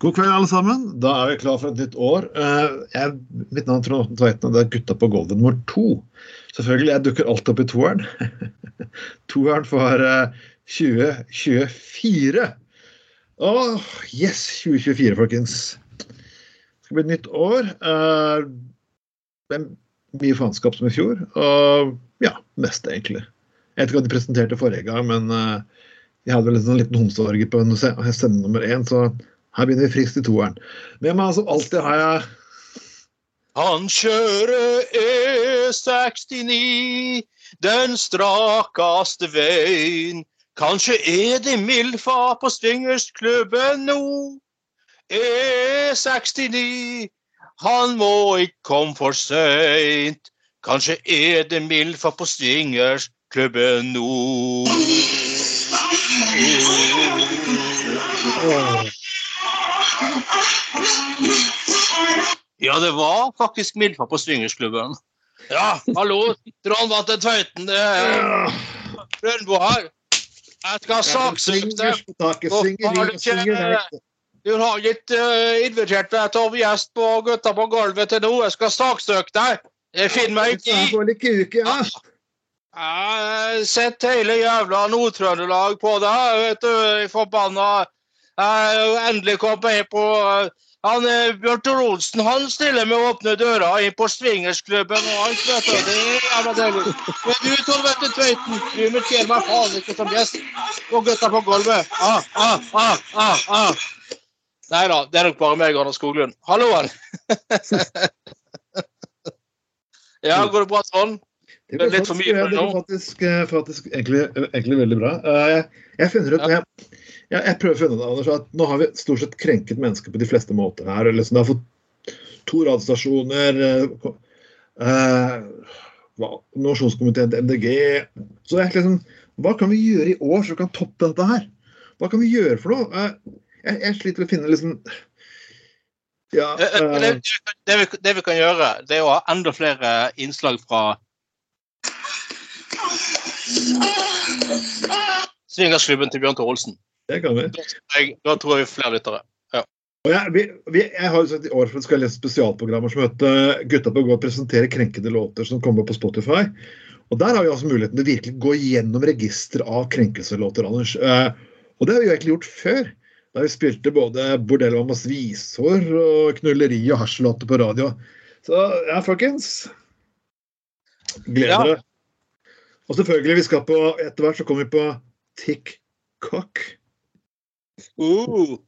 God kveld, alle sammen. Da er vi klar for et nytt år. Eh, Jeg, mitt navn er Trond Tveiten, og det er Gutta på gulvet nummer to. Selvfølgelig, jeg dukker alt opp i toeren. toeren for eh, 2024. Åh, yes! 2024, folkens. Det skal bli et nytt år. Eh, Det er mye faenskap som i fjor. Og ja, mest egentlig. Jeg vet ikke hva de presenterte forrige gang, men eh, jeg hadde vel en sånn liten homseorgie på stemme nummer én, så her begynner vi friskt i toeren. Med meg som alltid har jeg Han kjører E69, den strakaste veien. Kanskje er det Milfa på swingersklubben nå. E69, han må ikke komme for seint. Kanskje er det Milfa på swingersklubben nå. Ja, det var faktisk Milfa på swingersklubben. Ja, hallo, Trond Vatte Tveiten, det er Rønbo her. Jeg skal saksøke deg. Har du har ikke eh, invitert meg til å være gjest på Gutta på gulvet til nå. Jeg skal saksøke deg. Jeg finner meg ikke i. Jeg har sett hele jævla Nord-Trøndelag på deg, vet du. Forbanna Jeg endelig kom med på eh, han, eh, Bjørn Olsen han stiller med åpne dører inn på swingersklubben og alt, vet du. Det er jævla deilig. Men du, Torvette Tveiten, du inviterer meg faen ikke som gjest Og Gutta på gulvet. Ah, ah, ah, ah, ah. Nei da, det er nok bare meg og Anders Skoglund. Halloen! ja, går det bra, sånn? Det Det går litt for mye for det nå. går faktisk, eh, faktisk egentlig, egentlig veldig bra. Eh, Jeg, jeg finner ut, Ja. Jeg, jeg, prøver å finne det, Anders, at nå har vi stort sett krenket mennesker på de fleste måter her. eller Liksom, det har fått to radiostasjoner, eh, eh, Nasjonskomiteen til MDG Så det er liksom, Hva kan vi gjøre i år som kan toppe dette her? Hva kan vi gjøre for noe? Eh, Jeg, jeg sliter med å finne liksom Ja. Eh, eh, Det, det, vi, det vi kan gjøre, det er å ha enda flere innslag fra Svingersklubben til Bjørn Thor Olsen. Det kan vi. Da tror jeg vi flere lyttere. Og jeg, vi, vi, jeg har sagt i år skal jeg lese spesialprogrammer som heter Gutta på gå og presentere krenkede låter som kommer på Spotify. Og Der har vi altså muligheten til å virkelig gå gjennom registeret av krenkelselåter. Anders. Eh, og det har vi jo egentlig gjort før. Da vi spilte både Bordell og Mammas visor og knulleri og hasjlåter på radio. Så ja, folkens. Gleder Ja. Og selvfølgelig, vi skal på etter hvert så kommer vi på TikTok. Uh.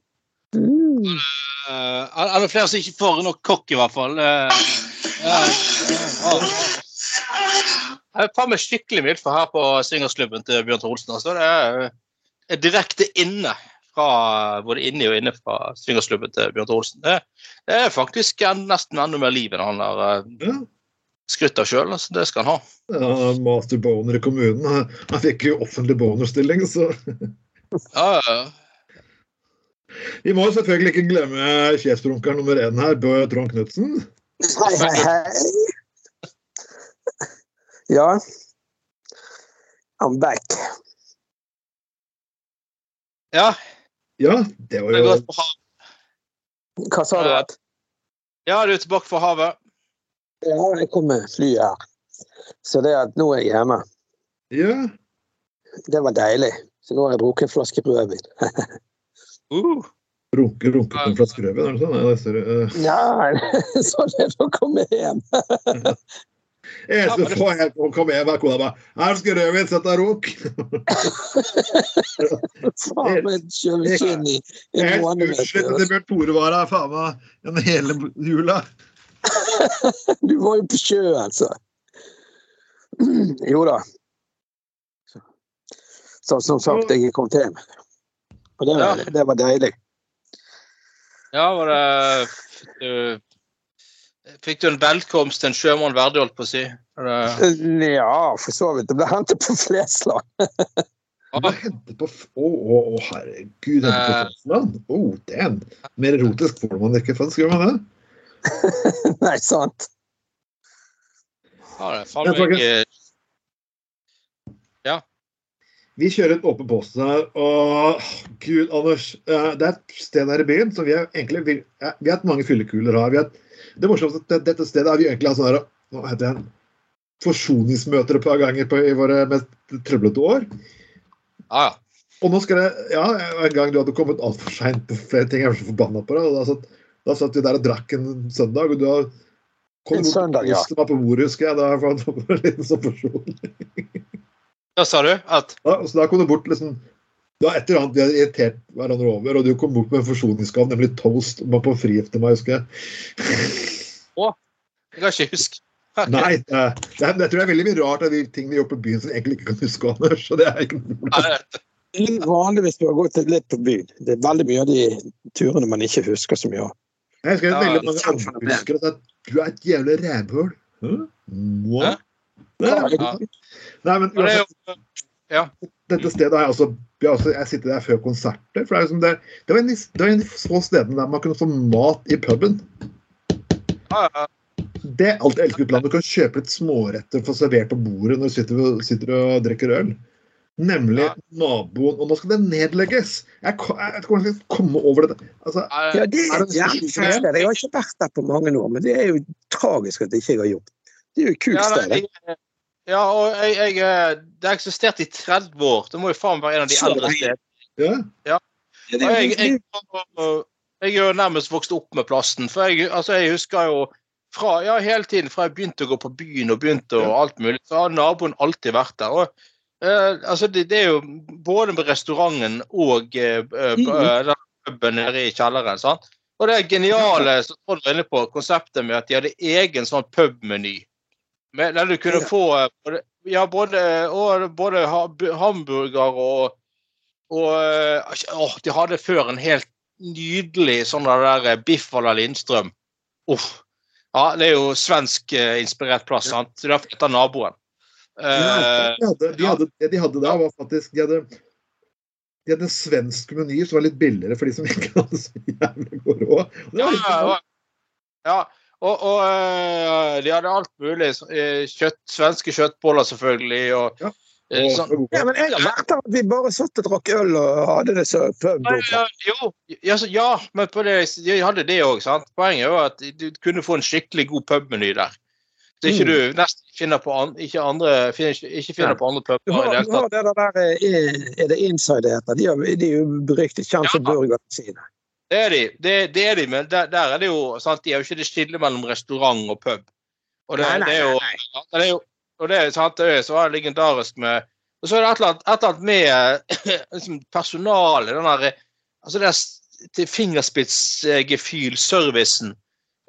Eh, er det flere som ikke får nok kokk, i hvert fall? Uh, jeg er faen meg skikkelig vilt for her på swingersklubben til Bjørn Olsen. Altså. Det er, er direkte inne fra både inni og inne fra swingersklubben til Bjørn Tore Olsen. Det, det er faktisk en, nesten enda mer liv enn han har uh, skrytt av sjøl. Altså. Det skal han ha. Ja, master boner i kommunen. Han, han fikk jo offentlig bonerstilling, så Ja, ja, ja. Vi må selvfølgelig ikke glemme sjefsrunkeren nummer én her, Bø Trond Knutsen. Hei, hei. Ja. I'm back. ja Ja, det var jo. Hva sa du? At? Ja, du er tilbake fra havet. Ja, jeg kom med flyet her. Så det at nå er jeg hjemme. Ja, Det var deilig. Så nå har jeg drukket en flaske rødvin. Uh, Runke, runke på en flaske rødvin, er det sånn? Nei, det står, Uh. Ja, sånn er det å komme hjem. Jeg skal få hjem å komme hjem, og kona bare 'Her skal rødvin, sette runk'. Faen, med et sjøskinn i en måned. er til Bjørn Tore var her faen meg hele jula. du. Du var jo på sjø, altså. Jo da. Så som sagt, jeg kom til hjem. Og det var, det var deilig. ja, var det fikk du, fikk du en velkomst til en sjømann verdig, holdt på å si? Det, Ja, for så vidt. Det ble hentet på Flesland. Å, på oh, Å, å, å, herregud, Hentet på. Flesland? Oh, damn. Mer erotisk får man ikke, faktisk. Gjør man det? Nei, sant. ja, det er faen meg Vi kjører en åpen post her, og gud, Anders. eh, Det er et sted her i byen som vi har egentlig Vi, vi har hatt mange fyllekuler her. Vi har, det morsomste er at dette stedet har vi egentlig hatt sånn Hva heter det? Forsoningsmøter et par ganger på, i våre mest trøblete år. Ja, ja. Og nå skal det Ja, en gang du hadde kommet altfor seint på flere ting, jeg var så forbanna på deg. Da satt, da satt vi der og drakk en søndag, og du har kom En søndag, ja. på bordet, husker jeg. Da var det en liten sånn person. Hva sa du? At Ja, så da kom du bort liksom Det var et eller annet vi hadde irritert hverandre over, og du kom bort med en forsoningsgave, nemlig toast. og var på fri etter meg, husker jeg. Jeg kan ikke huske. Nei, det, er- det, jeg tror det er veldig mye rart av de ting vi gjør på byen som jeg egentlig ikke kan huske, Anders. Så det er ikke noe vanligvis bør gå gått litt på byen. Det er veldig mye av de turene man ikke husker så mye av. Jeg husker Ja, veldig mange andre husker at du er et jævlig rævhull. Hæ? Hæ? Ja. Nei, men er uansett, jo dette stedet har jeg også, jeg, har også jeg sitter der før konserter. for Det, er liksom det, det var en, av de- det var en av de få stedene der man kunne få mat i puben. ja, ja. Det er alt jeg elsker utlandet. Du kan kjøpe litt småretter for servert på bordet når du sitter, sitter og drikker øl. Nemlig Ja. naboen. Og nå skal det nedlegges! Jeg, jeg vet ikke hvordan jeg skal komme over det. Altså, Ja, det Er er det fint sted. Jeg har ikke vært der på mange år, men det er jo tragisk at jeg ikke har gjort. Det er jo et kult Ja, sted. Ja, og jeg, jeg, eh, det har eksistert i 30 år. Det må jo faen være en av de eldre stedene. ja. Og jeg, jeg, jeg er jo nærmest vokst opp med plasten. For jeg, altså, jeg husker jo fra, ja, hele tiden fra jeg begynte å gå på byen og begynte og alt mulig, så har naboen alltid vært der. Og, eh, altså, det, det er jo både med restauranten og eh, eh, Mhm. eh, den puben nede i kjelleren. sant? Og det geniale som Trond var inne på, konseptet med at de hadde egen sånn pubmeny. Der du kunne Ja. få eh, ja, både, og, både hamburger og og å, de hadde før en helt nydelig sånn der eh, biff à la Lindstrøm. Uff. Ja, det er jo svensk-inspirert plass, sant? Så derfor heter naboen. Ja, De hadde, de hadde, det de hadde da, var faktisk De hadde, de hadde en svensk meny som var litt billigere for de som ikke hadde så jævlig god råd. Det ja, ja, ja. Og, og eh, de hadde alt mulig. eh, Kjøtt, svenske kjøttboller, selvfølgelig. Og, Ja. eh, og sånn. Ja, men jeg har vært der at vi bare satt og drakk øl og hadde det så pub. Ja, ja, jo, ja, ja, men på det, de hadde det òg. Poenget var at du kunne få en skikkelig god pubmeny der. Så ikke Mm. du nesten finner på an, ikke andre, finner, ikke, finner på andre Du puber i har, det hele du har tatt. det der, er, er det Inside det heter? De, de er jo beryktet kjent for Ja. burgerne sine. Det er de, det, det er de men der, der er det jo sant, De er jo ikke det skillet mellom restaurant og pub. Og det, Nei, nei, nei, det er jo og det sant, det er så var det legendarisk med Og så er det et eller annet, med liksom, personalet. Den der, altså det der til fingerspitzgefühl-servicen.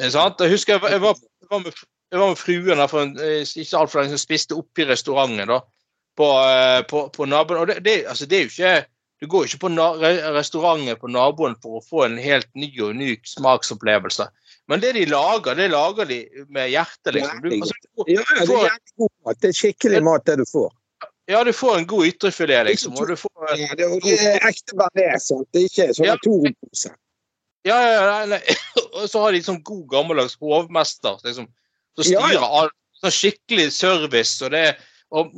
Eh, sant? Jeg husker jeg var, jeg var, jeg var, med, jeg var med fruen der for en, eh, ikke altfor lenge siden, spiste oppe i restauranten da, på, eh, på, på naboen. Og det, det, altså, det er jo ikke du går ikke på restauranten på naboen for å få en helt ny og unik smaksopplevelse. Men det de lager, det lager de med hjertet, liksom. Du, altså, du får- Ja, det er god mat. Det er skikkelig mat, det du får. ja, du får en god ytrefilet, liksom. Og du får Ja, det, er- er ekte bearnés, sant. Det er ikke sånn Ja. Toro-pose. Ja, ja, ja, nei. Og så har de sånn god gammeldags hovmester liksom, som styrer ja. alt. Sånn skikkelig service og det og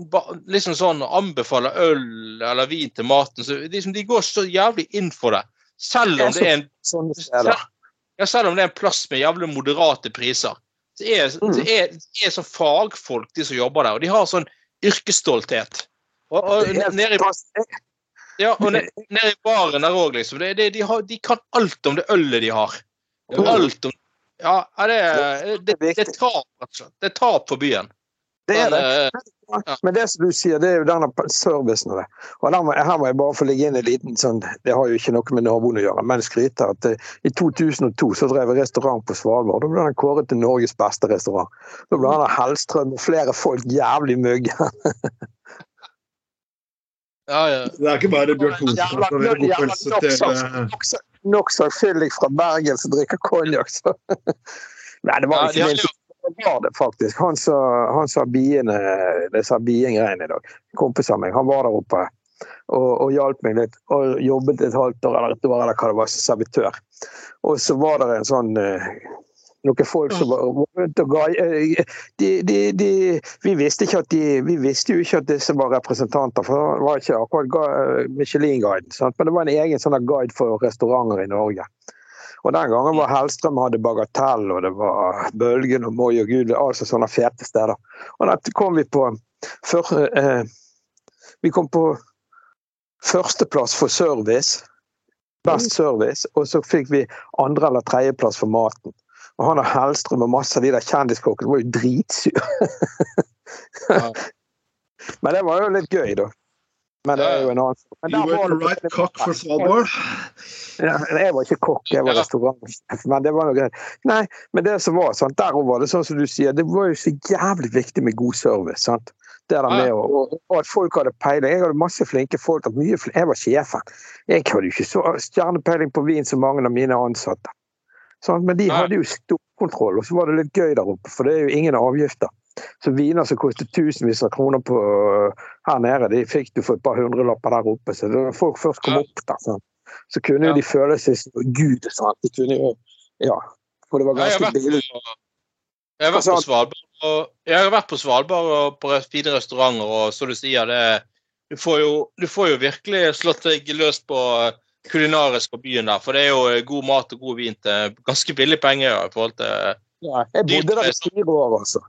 liksom sånn anbefaler øl eller vin til maten. Så liksom, de går så jævlig inn for det. Selv om det er en selv om det er en plass med jævlig moderate priser. Det er, Mm. det er, er sånn fagfolk, de som jobber der, og de har sånn yrkesstolthet. Og, og nede i. Ja, og ned- nede i baren der òg, liksom. Det, det, de, har, de kan alt om det ølet de har. Alt om Ja, det, det, det, det er tap, rett og slett. Det er tap for byen. Det er det. Men, Ja. Men det som du sier, det er jo denne servicen av det. Og der må, her må jeg bare få legge inn en liten sånn Det har jo ikke noe med naboen å gjøre, men skryter at uh, i 2002 så drev jeg restaurant på Svalbard. Da ble den kåret til Norges beste restaurant. Da ble han Hellstrøm og flere folk jævlig mugge. ja, ja. Det er ikke bare Bjørn Thor som Jævla, kan levere god pølse til nokså- fyllik fra Bergen som drikker konjakk, så Nei, det var Ja, ikke det var det faktisk. Han sa, biene, disse biengreiene i dag. Kompisen kompis av meg, han var der oppe og, og hjalp meg litt. Og jobbet et halvt år eller et år eller hva det var, som servitør. Og så var det en sånn eh, noen folk som var rundt og ga eh, de, de, de, Vi visste ikke at de Vi visste jo ikke at disse var representanter, for det var ikke akkurat Michelin-guiden. Men det var en egen sånn guide for restauranter i Norge. Og den gangen var Hellstrøm hadde Bagatell, og det var Bølgen og Moi og Gud, altså sånne fete steder. Og da kom vi på før, eh, Vi kom på førsteplass for service. Best service. Og så fikk vi andre- eller tredjeplass for maten. Og han og Hellstrøm og masse av de der kjendiskokkene var jo dritsure. Men det var jo litt gøy, da. Men det er jo en annen Men You were var the right cock for Svalbard. Ja, Jeg var ikke kokk, jeg var Ja. restaurantsjef. Men det var noe greit. Nei, men det som var, sant, der var det sånn som du sier, det var jo så jævlig viktig med god service. sant? Det der med og, og at folk hadde peiling. Jeg hadde masse flinke folk. Mye, jeg var sjefen. Jeg hadde jo ikke så stjernepeiling på vin som mange av mine ansatte. Sant? Men de hadde jo stor kontroll, og så var det litt gøy der oppe, for det er jo ingen avgifter. Så viner som kostet tusenvis av kroner på, her nede, de fikk du for et par hundrelapper der oppe. Så da folk først kom opp der, sant? så kunne jo Ja. de føle seg som Gud. Sant? De kunne jo, ja, for det var ganske billig. jeg har vært på Svalbard og jeg har vært på Svalbard og på fine restauranter, og som du sier, det du får, jo, du får jo virkelig slått deg løs på kulinarisk på byen der. For det er jo god mat og god vin til ganske billig penger i forhold til Ja, jeg bodde der i fire år, altså.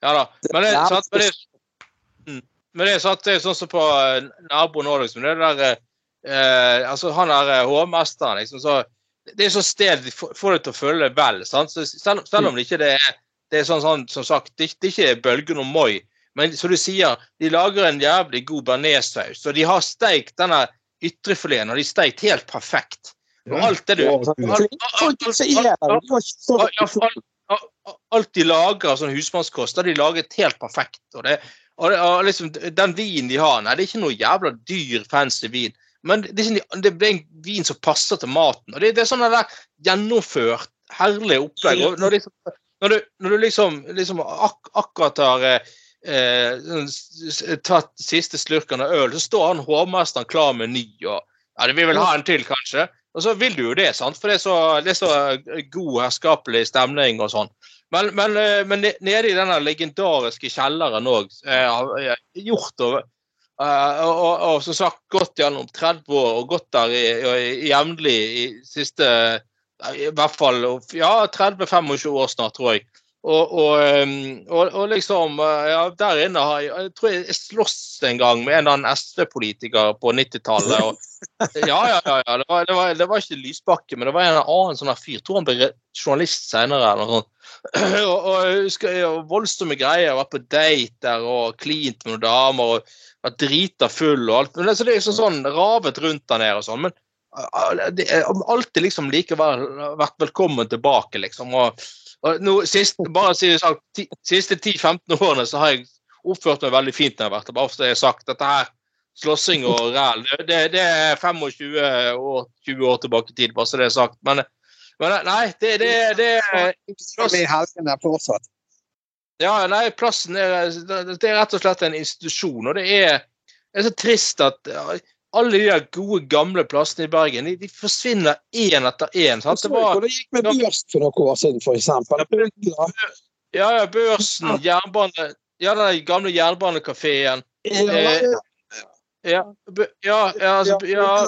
Ja, da. Men det, sant, men det, mm, men det sant, det er sånn som på eh, naboen òg, liksom. Det der eh, eh, Altså, han der eh, hovmesteren, liksom, så Det er sånn sted de får deg til å føle deg vel. sant? Så selv, selv om det ikke det er det er sånn, sånn som sagt, det, det er ikke bølgen og Moi, men som du sier, de lager en jævlig god bearnéssaus, og de har steikt denne ytrefileten, og de har steikt helt perfekt. Og alt det du ikke alt- alt de lager sånn husmannskost, har de laget helt perfekt. Og, det, og, det, og liksom, den vinen de har, nei, det er ikke noe jævla dyr, fancy vin. Men det det er en vin som passer til maten. Og det, det er sånn der gjennomført, herlig opplegg. Og når, liksom, når, du, når du liksom, liksom ak akkurat har eh, eh, tatt siste slurken av øl, så står han hovmesteren klar med ny. og ja, Vi vil ha en til, kanskje. Og så vil du jo det, sant? for det er så, det er så god, herskapelig stemning og sånn. Men, men, eh, men nede i denne legendariske kjelleren òg, gjort og, eh, og, og, og som sagt gått gjennom 30 år og gått der i- i- jevnlig i siste eh, I hvert fall ja, 30-25 år snart, tror jeg. Og, og, og, og liksom eh, ja, Der inne har jeg Jeg tror jeg sloss en gang med en eller annen SV-politiker på 90-tallet. ja, ja, ja. ja. Det, var, det, var, det var ikke Lysbakke, men det var en annen sånn fyr. Tror han ble journalist senere. eller noe sånt. og, jeg husker jeg, voldsomme greier. Vært på date der og klint med noen damer. og Vært drita full og alt. Men det, så det er liksom sånn ravet rundt der nede og sånn. Men det er alltid liksom likevel vært velkommen tilbake, liksom. og nå, sist, bare det sånn, siste 10-15 årene så har jeg oppført meg veldig fint når jeg har vært der. Bare for jeg har sagt. Dette her, slåssing og ræl, det, det, det er 25 år, 20 år tilbake i tid, bare så det er sagt. Men, men nei, det, det, det det er fortsatt. Ja, nei, plassen er, det er rett og slett en institusjon. Og det er, det er så trist at alle de gode, gamle plassene i Bergen de, de forsvinner én etter én. sant? Det var Det gikk med børs for noen år siden, eksempel. ja, ja, Børsen, jernbane Ja, den gamle jernbanekafeen. Eh, Ja, ja, ja, altså, ja,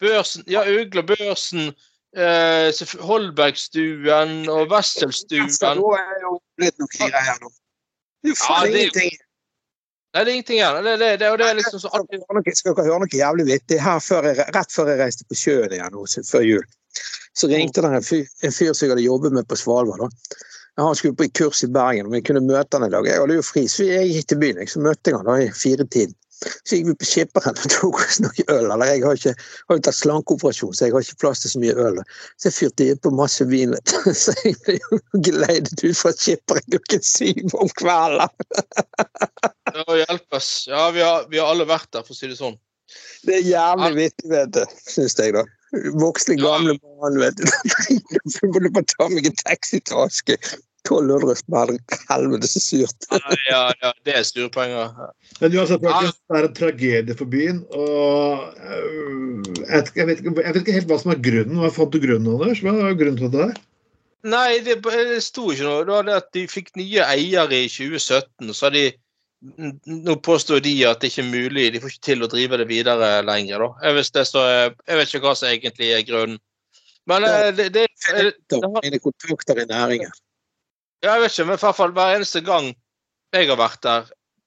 Børsen, ja, Ugla, Børsen, eh, Holbergstuen og Wesselstuen. Nå. Det er jo Ja, faen det er jo- ingenting. Nei, det er ingenting igjen. Det, det, det, og det er liksom så høre noe- skal dere høre noe jævlig vittig? Her før jeg, rett før jeg reiste på sjøen igjen før jul, så ringte det en fyr, en fyr som jeg hadde jobbet med på Svalbard. da. Han skulle på kurs i Bergen, og jeg kunne møte han i dag. Jeg hadde jo fri, så jeg gikk til byen. Så møtte jeg han da i firetiden. Så gikk vi på skipperen og tok oss noe øl. Eller jeg har ikke har jo tatt slankeoperasjon, så jeg har ikke plass til så mye øl. Så jeg fyrte i på masse vin. Så jeg ble geleidet ut fra skipperen klokken syv om kvelden. Å hjelpes. Ja, vi har, vi har alle vært der, for å si det sånn. Det er jævlig vittig, vet du. Syns jeg, da. Voksne, gamle mann, vet du. Jeg må bare ta meg en taxi til Aske. 1200 spenn. Helvete, så surt. Ja, ja, det er surpenger. penger. Men uansett, det er en tragedie for byen. Og øh, jeg, vet, ikke- jeg vet ikke helt hva som er grunnen. Hva fant du grunnen, Anders? Hva er grunnen til det? Nei, det, det sto ikke noe. Det var det at de fikk nye eiere i 2017. Så de Nå påstår de at det ikke er mulig, de får ikke til å drive det videre lenger. da. Jeg vet, det så, jeg vet ikke hva som egentlig er grunnen. Men det, det, det, det, Da, Mine kontakter i næringen. Ja, jeg vet ikke, men i hvert fall hver eneste gang jeg har vært der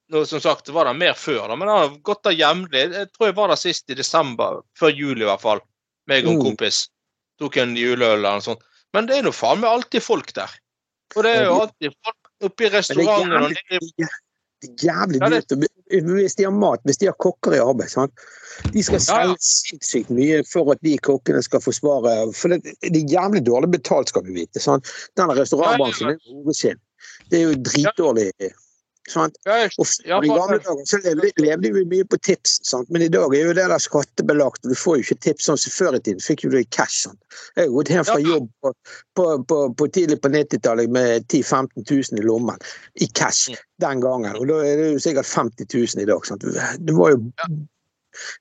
nå, Som sagt, det var der mer før, da, men jeg har gått der jevnlig. Jeg tror jeg var der sist i desember, før jul i hvert fall. Meg og en Mm. kompis. Tok en juleøl eller noe sånt. Men det er nå faen meg alltid folk der. Og det er jo alltid folk oppe i restauranten. og nede i- det jævlig dyrt. Hvis de har mat, hvis de har kokker i arbeid sant? De skal selge sinnssykt mye for at de kokkene skal forsvare For det, det er jævlig dårlig betalt, skal vi vite. Sant? Denne restaurantbransjen er hovedskinn. Det er jo dritdårlig. Sant? Og I gamle dager så levde, levde vi mye på tips, sant? men i dag er jo det der skattebelagt. Du får jo ikke tips sånn som før i tiden. Fikk jo du i cash. Sant? Jeg har gått hjem fra jobb på, på, på, på tidlig på 90-tallet med 10 000-15 000 i lommen i cash Mm. den gangen. Og da er det jo sikkert 50 000 i dag. Sant? Det var jo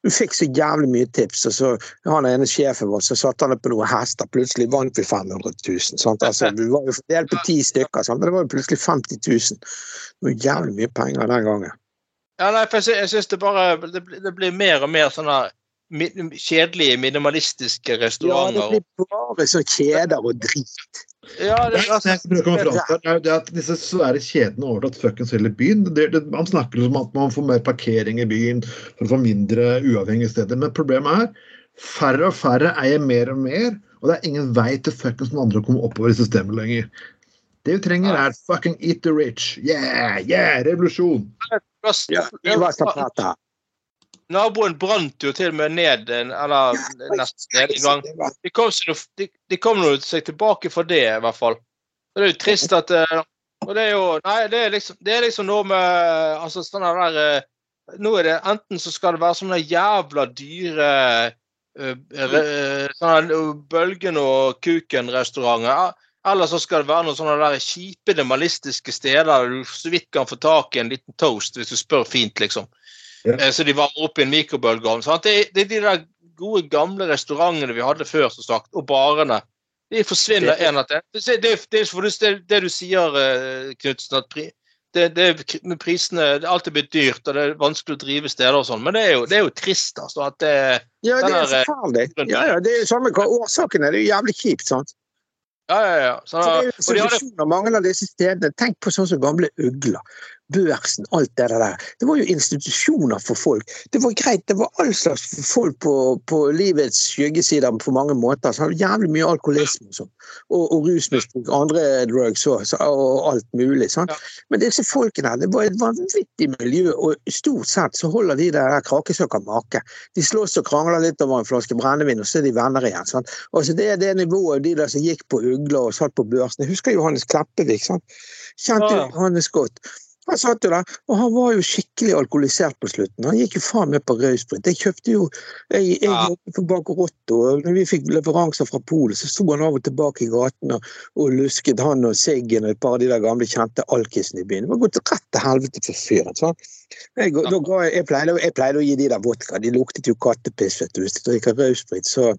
Du fikk så jævlig mye tips, og så han ene sjefen vår, så satte han opp på noen hester. Plutselig vant vi 500 000. Sant? Altså, vi var jo fordelt på ti stykker, sant? men det var jo plutselig 50 000. Det var jævlig mye penger den gangen. Ja, nei, for jeg, jeg syns det bare det, det blir mer og mer sånne kjedelige, minimalistiske Ja, det blir bare så kjeder og drit. Ja, det, er- jeg prøver å komme fram til, jo det at disse svære kjedene har overtatt fuckings hele byen. Det, det, man snakker om at man får mer parkering i byen for å få mindre uavhengige steder. Men problemet er færre og færre eier mer og mer, og det er ingen vei til fuckings noen andre å komme oppover i systemet lenger. Det vi trenger, er fucking eat the rich. Yeah, yeah, revolusjon. Ja, det var Zapata. Naboen brant jo til og med ned eller nesten ned i gang. De kom, de, de kom seg tilbake for det, i hvert fall. Det er jo trist at eh, Og det er jo Nei, det er liksom, det er liksom noe med Altså sånn der eh, Nå er det enten så skal det være sånne jævla dyre eh, sånne eh, Bølgen og Kuken-restauranter. Eller så skal det være noen sånne der kjipe minimalistiske steder der du så vidt kan få tak i en liten toast hvis du spør fint, liksom. Ja. Eh, Så de varmer opp i en mikrobølgeovn. Det, det er de der gode, gamle restaurantene vi hadde før, som sagt, og barene. De forsvinner én en etter én. Det, det, det, du sier, eh, Knutsen, at pri, det, det, med prisene det er alltid blitt dyrt, og det er vanskelig å drive steder og sånn, men det er jo, det er jo trist, altså. at det, Ja, det er forferdelig. Ja, ja, det er jo samme hva årsaken er. Det er jo jævlig kjipt, sant. Ja, ja, ja. Så, Så det er jo hadde, mange av disse stedene. Tenk på sånn som gamle Ugla. Børsen, alt det der. Det var jo institusjoner for folk. Det var greit, det var all slags folk på, på livets skyggesider på mange måter. Så det jævlig mye alkoholisme og sånn. Og, og rusmisbruk, andre drugs og, og alt mulig. Sånn. Men disse folkene, her, det var et vanvittig miljø, og stort sett så holder de der krakesøker make. De slåss og krangler litt over en flaske brennevin, og så er de venner igjen. Sånn. Altså det er det nivået de der som gikk på Ugla og satt på børsen. Jeg husker Johannes Kleppevik. sant? Kjente ja. Johannes godt. Han satt jo der, og han var jo skikkelig alkoholisert på slutten. Han gikk jo faen meg på rødsprit. Jeg kjøpte jo Jeg, jeg Ja. jobbet på og når vi fikk leveranser fra Polet, så sto han av og tilbake i gaten og, og lusket han og Siggen og et par av de der gamle kjente alkisene i byen. Det var gått rett til helvete for fyren. sånn. Jeg, da jeg, pleide, jeg pleide å gi de der vodka. De luktet jo kattepiss, vet du. Hvis du drikker rødsprit, så,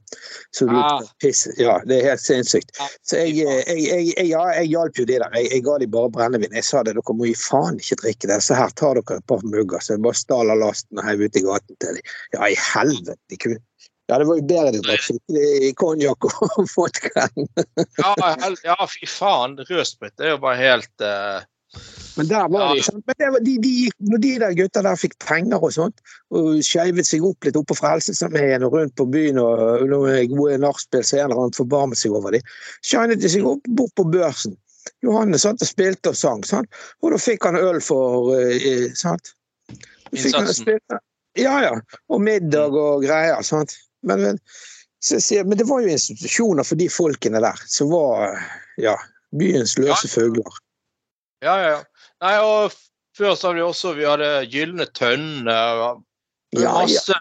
så lukter det piss. Ja, det er helt sinnssykt. Så jeg, jeg, jeg, jeg, ja, jeg hjalp jo de der. Jeg, jeg ga de bare brennevin. Jeg sa det, dere må gi faen ikke drikke det. Så her tar dere et par mugger. Så jeg bare stal av lasten og heiv ut i gaten til dem. Ja, i helvete. De kunne ja, det var jo bedre de drakk skikkelig konjakk og vodka. ja, ja, fy faen. Rødsprit er jo bare helt eh, Men der var de, sånn. Men det var, de, de, når de der gutta der fikk penger og sånt, og skeivet seg opp litt oppe på Frelsesarmeen og rundt på byen og noen gode nachspiel, så en eller annen forbarmet seg over dem, shinet de seg opp bort på børsen. Johannes satt og spilte og sang, sant? og da fikk han øl for eh, sant? Fikk han Innsatsen. Ja, ja. Og middag og greier. sant? Men, men, så men det var jo institusjoner for de folkene der, som var ja, byens løse fugler. Ja, ja, ja. Nei, og før så hadde vi også vi hadde Gylne tønne. og Ja, ja. masse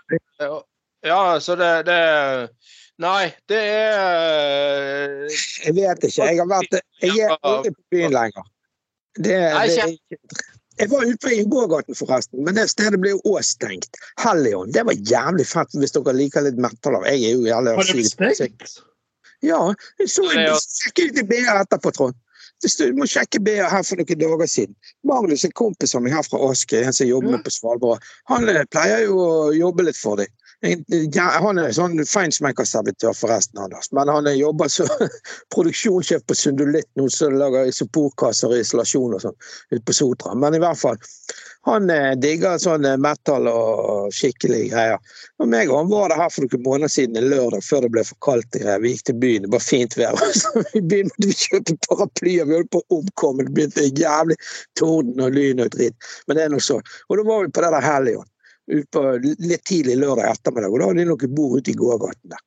Ja, så det, det Nei, det er Jeg vet ikke. Jeg har vært Jeg er aldri på byen lenger. Det, Nei, det, ikke- jeg var ute i gågaten, forresten, men det stedet ble jo også stengt. Hellion. Det var jævlig fett hvis dere liker litt metal. av. Jeg er jo jævlig Har det på stengt? Ja, jeg så er jo- Sjekk ut i BA etterpå, Trond. Du må sjekke BA her for noen dager siden. Magnus, en kompis av meg her fra Askøy, en som jobber Ja. med på Svalbard, han eh, pleier jo å jobbe litt for dem. Ja, han er sånn feinschmecker-servitør, forresten, Anders. Men han eh, jobber som produksjonssjef på Sundulitt nå, som lager isoporkasser og isolasjon og sånn ute på Sotra. Men i hvert fall, han eh, digger sånn eh, metal og skikkelig greier. Og meg og han var der her for noen måneder siden en lørdag før det ble for kaldt. Vi gikk til byen, det var fint vær. Så vi begynte å kjøpe paraplyer, vi holdt på å omkomme. Det begynte jævlig torden og lyn og dritt. Men det er nå så. Og da var vi på det der Helion. Litt tidlig lørdag ettermiddag, og da hadde de noen bord ute i gågaten der.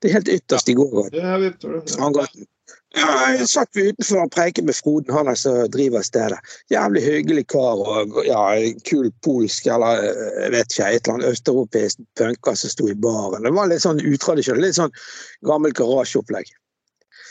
Det er helt ytterst i gågaten. Ja, det. Ja, jeg satt vi utenfor og preiket med Froden, han som driver stedet. Jævlig hyggelig kar og ja, kul polsk eller jeg vet ikke, et eller annet østeuropeisk punker som sto i baren. Det var litt sånn utradisjonelt, litt sånn gammel garasjeopplegg.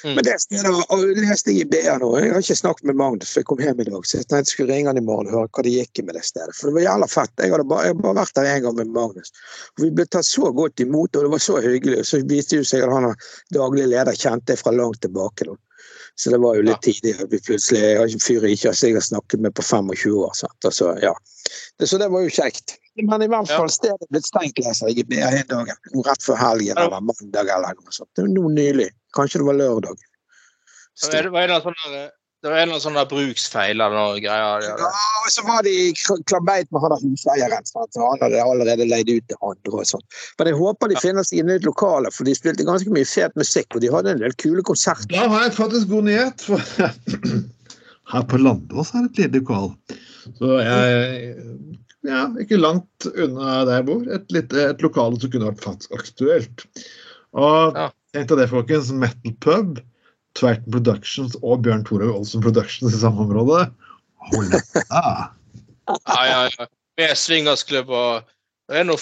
Mm. Men det stedet og leste jeg i BA nå. Jeg har ikke snakket med Magnus, for jeg kom hjem i dag. Så jeg tenkte jeg skulle ringe han i morgen og høre hva det gikk i med det stedet. For det var jævla fett. Jeg hadde bare, jeg hadde bare vært der en gang med Magnus. Og vi ble tatt så godt imot, og det var så hyggelig. Og så viste det seg at han er daglig leder kjente jeg fra langt tilbake. Da. Så det var jo litt tidlig vi plutselig Jeg har ikke en fyr jeg ikke har snakket med på 25 år. Sant? Og så, ja. det, så det var jo kjekt. Men i hvert fall, stedet er blitt stengt, leser jeg i BA en dag. Rett før helgen Ja. eller mandag eller noe sånt. Det var Nå nylig. Kanskje det var lørdag. Det var en eller annen sånn der- det var en eller annen sånn bruksfeil eller noe greier. Ja, og så var de i kl- med han huseieren. Han hadde allerede leid ut til andre og sånn. Men jeg håper de finner seg i nytt lokale, for de spilte ganske mye fet musikk. Og de hadde en del kule konserter. Da har jeg faktisk god nyhet. For her på Landås er et lite lokal. Så jeg ja, ikke langt unna der jeg bor. Et, lite, et lokale som kunne vært faktisk aktuelt. Og Ja. Deg det, folkens. Metal Pub, Tveiten Productions og Bjørn Torhaug Olsen Productions i samme område. Hold da. Ja, ja, ja. Med swingersklubb og Det er noe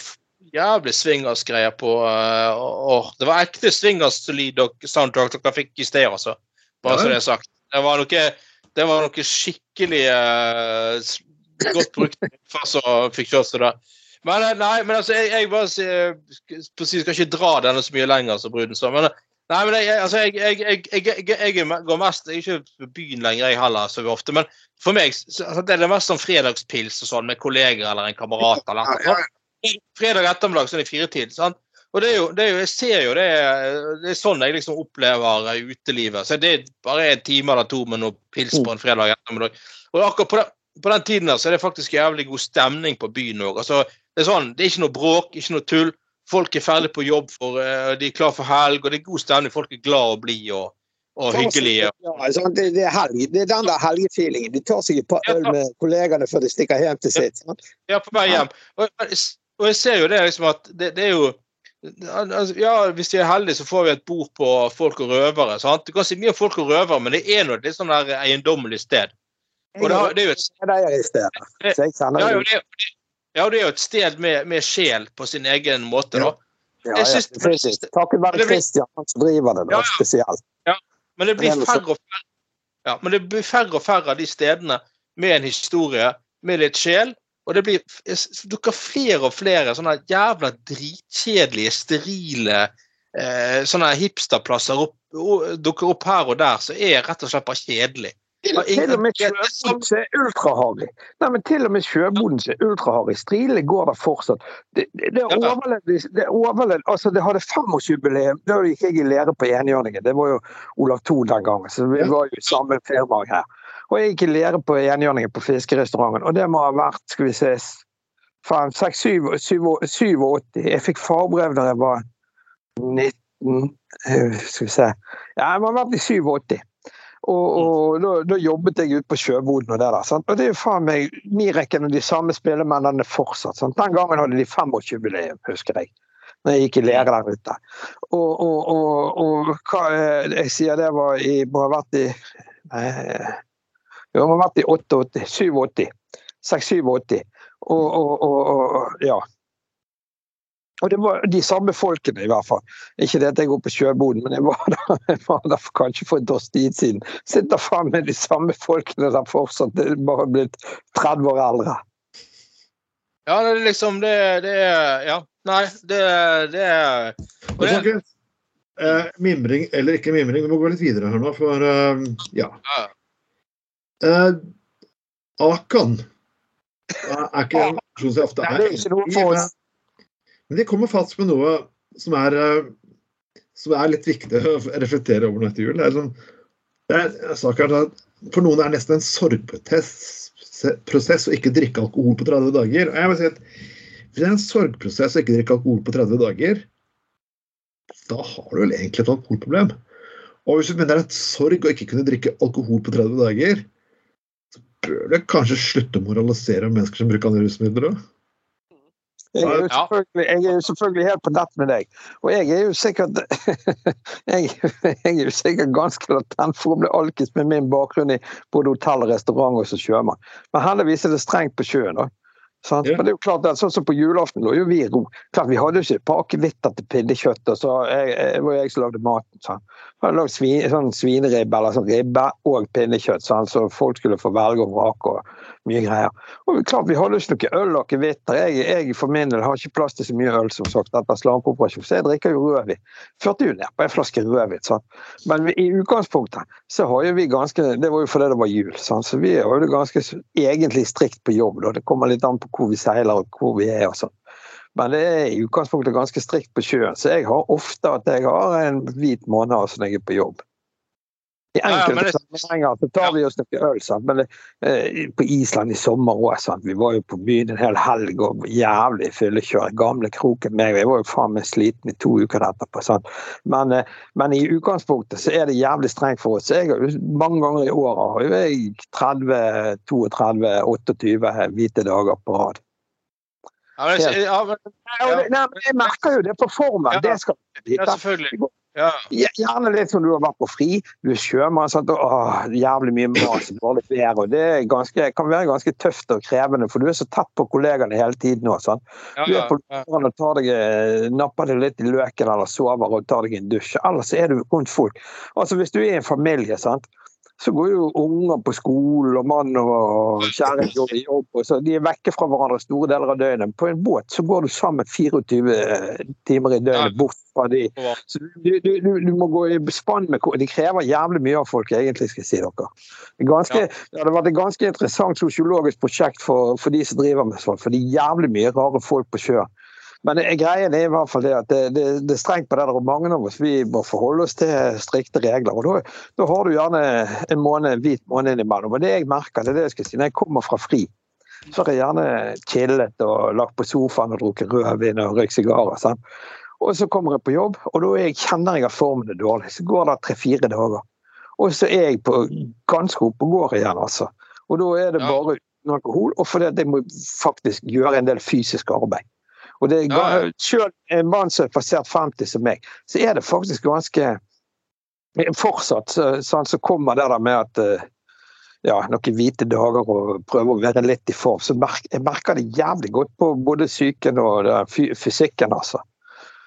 jævlig swingersgreier på uh, og, Det var ekte swingers-lyd soundtrack dere fikk i sted, altså. Bare Ja. så det er sagt. Det var noe, det var noe skikkelig uh, godt brukt for som fikk kjørt seg der. Men eh, nei, men altså, jeg, jeg bare sier Precis, skal ikke dra denne så mye lenger, som Bruden sa. Men, nei, men jeg, jeg- altså, jeg, jeg, jeg, jeg, jeg, jeg er går mest Jeg er ikke på byen lenger, jeg heller, så ofte. Men for meg altså, det er det mest sånn fredagspils og sånn med kolleger eller en kamerat. eller noe. sånt. Fredag ettermiddag sånn i firetid. sant? Og det er jo, det er jo, jeg ser jo det, det er sånn jeg liksom opplever eh, utelivet. Så det er bare en time eller to med noe pils på en fredag ettermiddag. Og akkurat på den, på den tiden der, så er det faktisk jævlig god stemning på byen òg. Altså, det er sånn, det er ikke noe bråk, ikke noe tull. Folk er ferdig på jobb, for, eh, de er klar for helg, og det er god stemning. Folk er glad og blide og, og hyggelige. Ja, det, det, er helg. det er den der helgefeelingen. De tar seg et par øl med kollegene før de stikker hjem til sitt. Ja, på vei hjem. Og, og jeg ser jo det liksom at det, det er jo altså, Ja, hvis de er heldige, så får vi et bord på folk og røvere. sant? Du kan si mye om folk og røvere, men det er nå et er sånn der eiendommelig sted. Og det, har- det er jo et, Jeg er jo det, ja, det er jo et sted med, med sjel på sin egen måte, da. Ja, ja, ja, Precis. Takket være Christian, han som driver det, da, Ja, ja. spesielt. Men det blir færre og færre ja, men det blir færre og færre av de stedene med en historie, med litt sjel. Og det blir dukker flere og flere sånne jævla dritkjedelige, sterile eh, sånne hipsterplasser opp, dukker opp her og der, som er rett og slett bare kjedelig. Til, og med sjøboden som er ultraharry. Nei, men til og med sjøboden som er ultraharry. Strilene går der fortsatt. Det, det, det, overlevde, det, overlevde, altså det hadde femårsjubileum. Da gikk jeg i lære på enhjørningen. Det var jo Olav Thon den gangen, så vi var jo samme firma her. Og jeg gikk i lære på enhjørningen på fiskerestauranten, og det må ha vært skal vi se, faen, 87. Jeg fikk fagbrev da jeg var 19 eh, Skal vi se Ja, jeg må ha vært i 87. Og, og da, jobbet jeg ute på sjøboden og det der. Sant? Og det er jo faen meg Mireken og de samme spillemennene fortsatt. Sant? Den gangen hadde de 25-jubileum, husker jeg. Når jeg gikk i lære der ute. Og, og, og, og hva eh, jeg sier det var i Må ha vært i Nei, jo, må ha vært i 88, 87. 6-87. Og, og, og, ja. Og det var de samme folkene, i hvert fall. Ikke det at jeg går på sjøboden, men jeg var der, jeg var der for kanskje for et års tid siden. Sitter faen med de samme folkene der fortsatt, det er bare blitt 30 år eldre. Ja, det er liksom Det, det er Ja. Nei, det, det er og det, eh, Mimring eller ikke mimring, vi må gå litt videre her nå, for eh, ja. Eh, Akan er ikke en person som ofte er. Det er ikke noe for oss. Men de kommer fast med noe som er, eh, som er litt viktig å reflektere over nå etter jul. Det er sånn, det er, at for noen er det nesten en sorgprosess å ikke drikke alkohol på 30 dager. Og jeg vil si at Hvis det er en sorgprosess å ikke drikke alkohol på 30 dager, da har du vel egentlig et alkoholproblem. Og hvis du mener det er et sorg å ikke kunne drikke alkohol på 30 dager, så bør du kanskje slutte å moralisere om mennesker som bruker andre rusmidler òg. Jeg er, jeg er, jo selvfølgelig helt på nett med deg. Og jeg er jo sikkert jeg, jeg er jo sikkert ganske latent for å bli alkis med min bakgrunn i både hotell, restaurant og som sjømann. Men heldigvis er det strengt på sjøen. da. Sant? Men det er jo klart sånn som På julaften lå jo vi i ro. Klart Vi hadde jo ikke et par akevitter til pinnekjøtt. og så jeg, jeg, var jeg som lagde maten. Sant? Jeg hadde lagd svin, sånn svineribbe eller sånn ribbe og pinnekjøtt, sant? så folk skulle få velge og vrake. og mye greier. Og klart Vi hadde ikke noe øl og akevitter. Jeg, jeg for min del har ikke plass til så mye øl som sagt etter slampeoperasjon, så jeg drikker jo rødvin. Førte jo ned på en flaske rødvin. Sant? Men i utgangspunktet så har jo vi ganske Det var jo fordi det var jul, sant? så vi har jo det ganske egentlig strikt på jobb. Da. Det kommer litt an på hvor vi seiler og hvor vi er og sånn. Men det er i utgangspunktet ganske strikt på sjøen, så jeg har ofte at jeg har en hvit måned når jeg er på jobb. I enkelte ja, sammenhenger så tar vi oss noe øl, sant? men eh, på Island i sommer òg. Vi var jo på byen en hel helg og jævlig fyllekjør. Gamle kroken meg. Jeg var jo faen meg sliten i to uker etterpå. Sant? Men, eh, men, i utgangspunktet så er det jævlig strengt for oss. Jeg har jo Mange ganger i året har jo jeg 30, 32, 28 hvite dager på rad. Ja, men, ja, men, ja. Jeg merker jo det på formen. Ja, det skal ja, selvfølgelig. Ja. Gjerne litt som du har vært på fri. Du er sjømann. Sant? Åh, jævlig mye mas og dårlig vær. og Det ganske, kan være ganske tøft og krevende, for du er så tett på kollegaene hele tiden. Også, ja, du er på luren og tar deg, eh, napper deg litt i løken eller sover og tar deg en dusj. Ellers er du rundt folk. Altså Hvis du er i en familie, sant? Så går jo unger på skolen, og mann og kjære går i jobb. og så De er vekke fra hverandre store deler av døgnet. På en båt så går du sammen 24 timer i døgnet bort fra de. Så du, du, du, du må gå i spann med De krever jævlig mye av folk, egentlig, skal jeg si dere. Det, ganske, det hadde vært et ganske interessant sosiologisk prosjekt for, for de som driver med sånn, For det er jævlig mye rare folk på sjøen. Men greien er i hvert fall det at det, det, det er strengt på det der, og mange av oss vi må forholde oss til strikte regler. og Da, da har du gjerne en måned, en hvit måned innimellom. og Det jeg merker, det er det jeg skal si, når jeg kommer fra fri, så har jeg gjerne chillet og lagt på sofaen og drukket rødvin og røykt sigarer. Sant? Og så kommer jeg på jobb, og da jeg kjenner jeg at formen er dårlig. Så går det tre-fire dager. Og så er jeg på ganske oppe og går igjen, altså. Og da er det bare uten alkohol, og fordi jeg må faktisk gjøre en del fysisk arbeid. Og det er, ja. Selv en mann som er passert 50 som meg, så er det faktisk ganske Fortsatt sånn så kommer det der med at eh, ja, noen hvite dager og prøve å være litt i form. Så merker, jeg merker det jævlig godt på både psyken og fysikken, altså.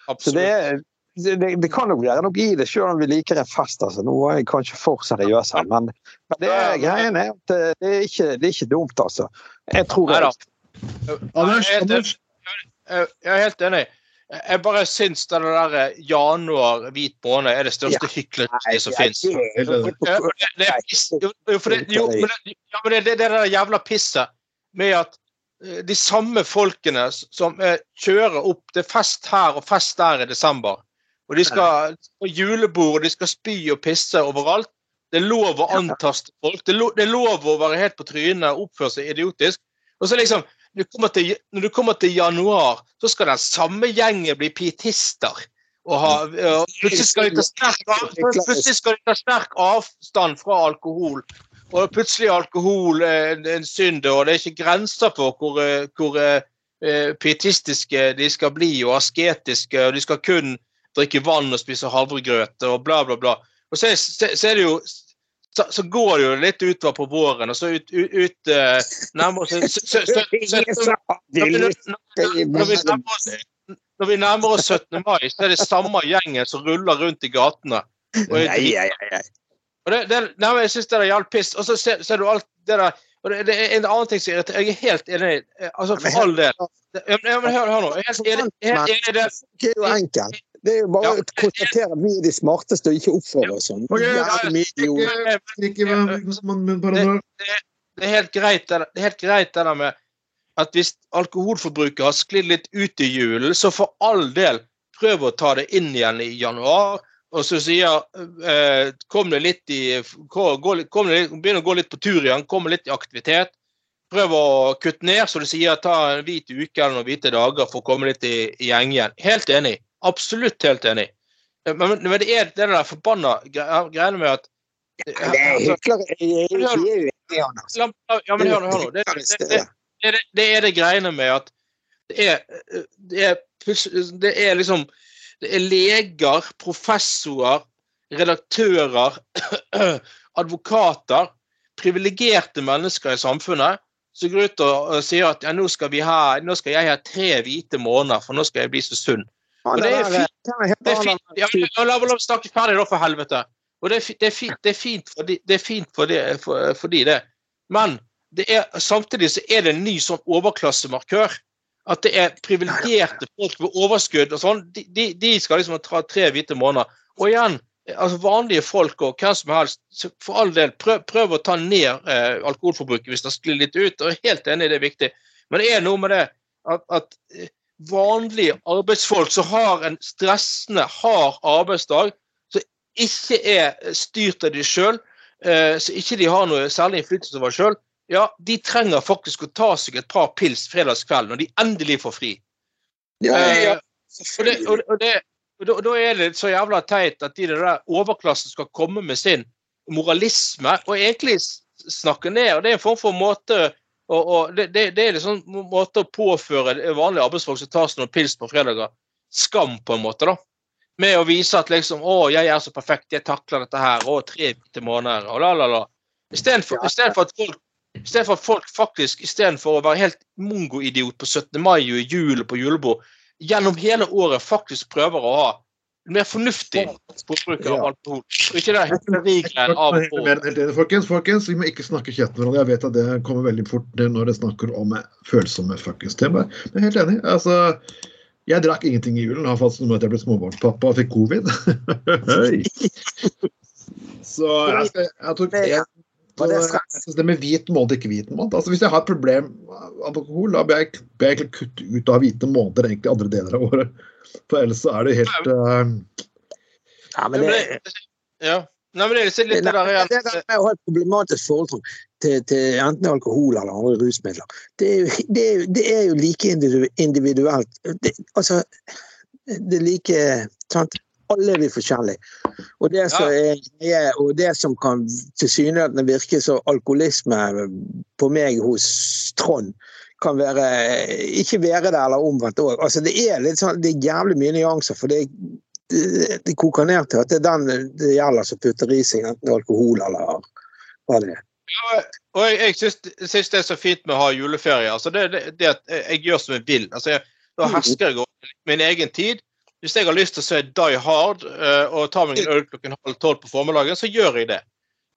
Absolutt. Så det, det, det, kan jo være noe i det, selv om vi liker en fest. altså. Nå er jeg kanskje for seriøs her, men, men det greien er at det er, ikke, det er ikke dumt, altså. Jeg tror jeg, Anders, Anders, jeg er helt enig. Jeg bare syns det der eh, januar hvit måned er det største ja. hykleriet som fins. Det er det der jævla pisset med at eh, de samme folkene som eh, kjører opp Det er fest her og fest der i desember. Og de skal på julebord, og de skal spy og pisse overalt. Det er lov å antaste folk. Det er, lov, det å være helt på trynet og oppføre seg idiotisk. Og så liksom, du, til, når du kommer til januar, så skal den samme gjengen bli pietister. Og ha, og plutselig, skal de ta sterk, ta sterk avstand fra alkohol. Og plutselig er alkohol en, en synd, og det er ikke grenser for hvor, hvor uh, pietistiske de skal bli, og asketiske, og de skal kun drikke vann og spise havregrøt og bla, bla, bla. Og så så, så er det jo så, så, går det jo litt utover på våren, og så ut, ut, ut nærmer oss Når vi nærmer oss 17. mai, så er det samme gjengen som ruller rundt i gatene. Og, Nei, nei, nei. og det, det, nei, jeg syns det er jævlig piss. Og så ser, ser du alt det der og det, det, er en annen ting som irriterer Jeg er helt enig. Altså, for all del. Ja, men hør, hør nå. Jeg er helt enig i det. Det er jo enkelt. Det er jo bare å konstatere at vi er de smarteste og ikke oppfører oss sånn. Det er helt greit det er helt greit det der med at hvis alkoholforbruket har sklidd litt ut i julen, så for all del prøv å ta det inn igjen i januar. Og så sier eh, kom det litt i kom, kom det, Begynn å gå litt på tur igjen, kom litt i aktivitet. Prøv å kutte ned, så du sier ta en hvit uke eller noen hvite dager for å komme litt i, i gjeng igjen. Helt enig. Absolutt helt enig. Men, men det er det der forbanna greiene med at Det er. Ja, men hør nå. Det, det, det, det er det greiene med at det er, det er, det er liksom Det er leger, professorer, redaktører, advokater, privilegerte mennesker i samfunnet som går ut og sier at ja, nå skal, vi ha, nå skal jeg ha tre hvite måneder, for nå skal jeg bli så sunn. Og det er fint. Det er fint. Ja, la meg snakke ferdig, da, for helvete. Og det er, fint, det er fint for de, det fint for de, for, for de det. Men det er, samtidig så er det en ny sånn overklassemarkør. At det er privilegerte folk med overskudd og sånn. De, de, de skal liksom ta tre hvite måneder. Og igjen, altså vanlige folk og hvem som helst, for all del, prøv, prøv å ta ned eh, alkoholforbruket hvis det sklir litt ut. og jeg er Helt enig, det er viktig. Men det er noe med det at, at eh, vanlige arbeidsfolk som har en stressende, hard arbeidsdag, som ikke er styrt av de sjøl, som så ikke de har noe særlig innflytelse over sjøl, ja, de trenger faktisk å ta seg et par pils fredagskveld når de endelig får fri. Ja, ja, eh, og, det, og, det, og, det, og, da, er det så jævla teit at de der overklassen skal komme med sin moralisme og egentlig snakke ned. og Det er en form for måte og, det, det, det, er en sånn måte å påføre vanlige arbeidsfolk som tar seg noen pils på fredager, skam, på en måte. da. Med å vise at liksom, 'Å, jeg er så perfekt, jeg takler dette her.' 'Å, tre til måneder.' og la, la, la. Istedenfor at folk i stedet for at folk faktisk, istedenfor å være helt mongoidiot på 17. mai og i jul og på julebord, gjennom hele året faktisk prøver å ha mer fornuftig bruk av alkohol. Og ikke det hyklerigreien av og. Folkens, folkens, vi må ikke snakke kjeft med hverandre. Jeg vet at det kommer veldig fort når det snakker om følsomme fuckings temaer. Men jeg er helt enig. altså jeg drakk ingenting i julen. Har fått noe med at jeg ble småbarnspappa og fikk covid. Så jeg, skal, jeg tok en så jeg synes det med hvit måned, ikke hvit måned. Altså, hvis jeg har et problem med alkohol, da bør jeg, bør jeg kutte ut av hvite måneder egentlig andre deler av året. For ellers så er det helt uh... Ja, men det, ja. Nei, men det er litt det der igjen. Det der med å ha et problematisk forhold til, til enten alkohol eller andre rusmidler, det er jo, det er, det er jo like individuelt. Det, altså, det er like sant? alle er vi forskjellige. Og det som, er, og det som kan tilsynelatende virke som alkoholisme på meg hos Trond, kan være, ikke være det eller omvendt òg. Altså, det er litt sånn, det er jævlig mye nyanser. for det det, det koker ned til at det er den det gjelder som putter i seg enten alkohol eller hva det er. Ja, og jeg, jeg syns det er så fint med å ha juleferie. altså det, det, det at jeg gjør som jeg vil. altså jeg, Da mm. hersker jeg over min egen tid. Hvis jeg har lyst til å se Die Hard uh, og ta meg en øl klokken halv tolv på formiddagen, så gjør jeg det.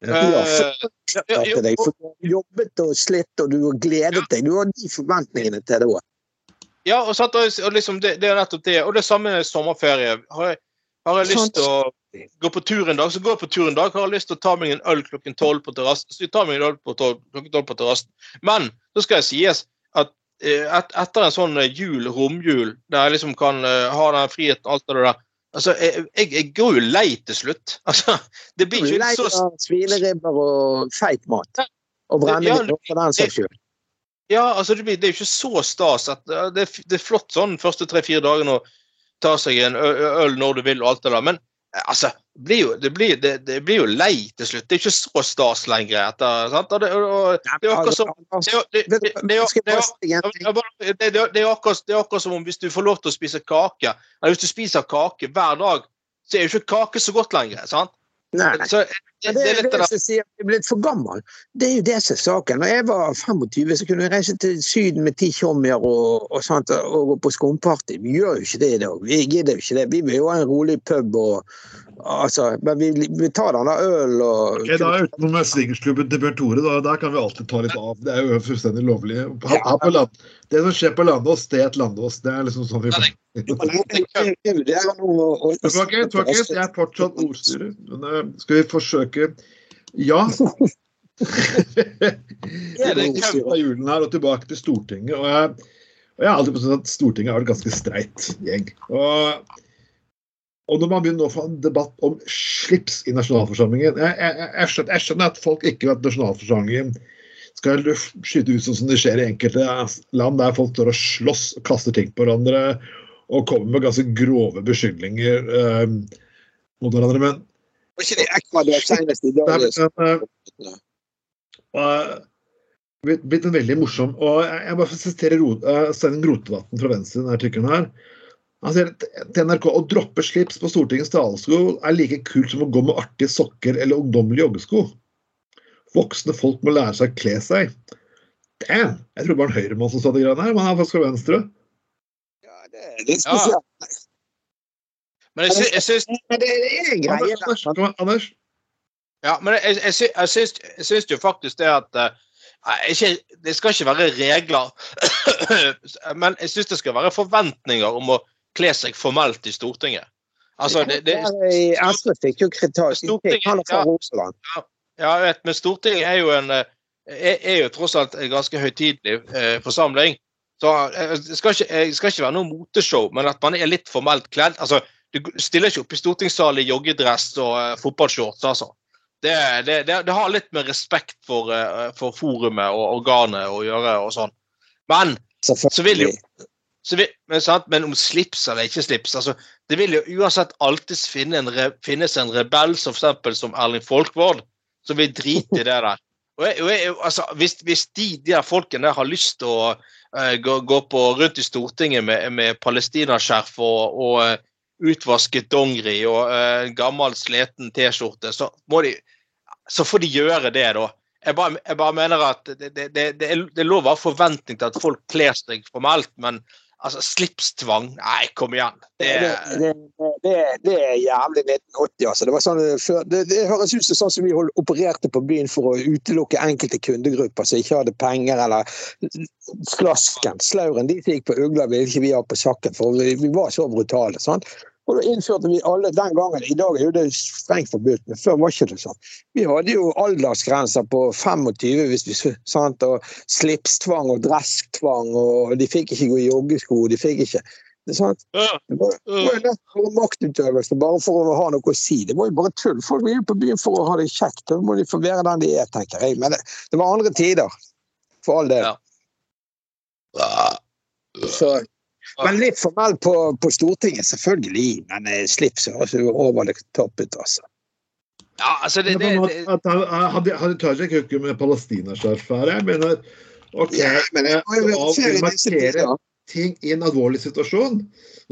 Uh, ja, for deg, for du har jobbet og slitt, og du har gledet deg. Du har de forventningene til det òg. Ja, og, satt, og liksom, det, det, er nettopp det. Og det samme med sommerferie. Har jeg, har jeg lyst til å gå på tur en dag, så går jeg på tur en dag. Har jeg lyst til å ta meg en øl klokken tolv på terrassen, så jeg tar meg en øl på 12, klokken tolv på terrassen. Men så skal jeg sies at et, etter en sånn eh, jul, romjul, der jeg liksom kan uh, ha den friheten, alt det der, Altså, jeg, jeg, jeg går jo lei til slutt. Altså, det blir ikke Lei så av svineribber og feit mat. Og brennevin, Ja, for den saks skyld. Ja, altså det, blir, det er jo ikke så stas at det, det er flott sånn første tre-fire dagene å ta seg en øl når du vil og alt det der, men altså blir jo, det blir, det, det blir jo lei til slutt. Det er ikke så stas lenger. Etter, sant? Og det, og, det er akkurat som er akkurat, det er akkurat som om hvis du får lov til å spise kake, eller hvis du spiser kake hver dag, så er jo ikke kake så godt lenger. sant? Nei. Så det, det det er det det som sier at jeg er blitt for gammel. Det er jo det som er saken. Når jeg var 25, så kunne jeg reise til Syden med ti tjommier og, og, sånt, og gå på skumparty. Vi gjør jo ikke det i dag. Vi gidder jo ikke det. Vi vil jo ha en rolig pub og altså, Men vi, vi tar denne øl og okay, da er utenom swingersklubben til Bjørn Tore. Da, der kan vi alltid ta litt av. Det er jo fullstendig lovlig. Her på land, det som skjer på Landås, det er et Landås. Det er liksom sånn vi får jeg folkens, jeg er fortsatt ordstyrer. Men eh, skal vi forsøke Ja. Ja, det er den er julen her og tilbake til Stortinget. Og jeg, og jeg har alltid forstått at Stortinget er et ganske streit gjeng. Og, og når man begynner å få en debatt om slips i nasjonalforsamlingen Jeg, jeg, jeg, skjønner, jeg skjønner at folk ikke vet at nasjonalforsamlingen skal skyte ut sånn som det skjer i enkelte land, der folk står og slåss og kaster ting på hverandre og kommer med ganske grove beskyldninger eh, mot hverandre. Men Var ikke det Ecuador senest i dag? det er blitt en, eh, og, blitt- en veldig morsom og Jeg, bare siterer sitere Ro- eh, Steinar Rotevatn fra Venstre denne artikkelen her. Han sier til NRK å droppe slips på Stortingets talerstol er like kult som å gå med artige sokker eller ungdommelige joggesko. Voksne folk må lære seg å kle seg. Damn! Jeg tror det var en høyremann som sa det greiene her, men han er faktisk fra Venstre. Ja, det, det er spesielt. Men jeg, sy- jeg syns Men det er en greie Anders, der. Anders. Ja, men jeg, jeg, sy- jeg, syns, jeg syns jo faktisk det at eh, ikke, Det skal ikke være regler, men jeg syns det skal være forventninger om å kle seg formelt i Stortinget. Altså, det, det, SV fikk jo kritikk. Han er fra ja. Roseland. ja, jeg vet, men Stortinget er jo en eh, er, er jo tross alt en ganske høytidelig eh, forsamling. Så eh, det skal ikke, det skal ikke være noe moteshow, men at man er litt formelt kledd. altså Du stiller ikke opp i stortingssalen i joggedress og eh, fotballshorts, altså. Det, det, det, det har litt med respekt for, eh, for forumet og organet å gjøre og sånn. Men så vil jo så vi, men, men om slips eller ikke slips altså, Det vil jo uansett alltid finne en finnes en rebell som eksempel som Erling Folkvord, som vil drite i det der. Og jeg, og jeg, altså, hvis, hvis de, de der folkene der har lyst til å uh, gå, gå på rundt i Stortinget med, med palestinaskjerf og, og utvasket dongeri og uh, gammel, sliten T-skjorte, så, så får de gjøre det, da. Jeg bare, jeg bare mener at det, det, det, det er lov å ha forventning til at folk kler seg formelt, men altså, slipstvang Nei, kom igjen. Det, Det, det, det, er jævlig 1980, altså. Det, var sånn, før, det, høres ut som sånn som vi opererte på byen for å utelukke enkelte kundegrupper som ikke hadde penger, eller Slasken, Slauren, de som gikk på Ugla, ville ikke vi ha på sakken, for vi, vi var så brutale. sant? Og da innførte vi alle den gangen. I dag er jo det strengt forbudt, men før var ikke det sånn. Vi hadde jo aldersgrenser på 25 hvis vi sant? og slipstvang og dresstvang, og de fikk ikke gå i joggesko. de fikk ikke det var, jo nett for maktutøvelse, bare for å ha noe å si. Det var jo bare tull. Folk vil på byen for å ha det kjekt. Da må de få være den de er, tenker jeg. Men det, det var andre tider. For all del. Ja. Så, men litt formell på, på Stortinget, selvfølgelig. Men eh, slips det topp ut, altså. ja altså det, det, det, At han- hadde Tajik ikke med palestinaskjerf her? Jeg mener OK, Ja, men jeg, jeg, jeg, jeg, jeg, jeg, markere tider. Ting i en alvorlig situasjon,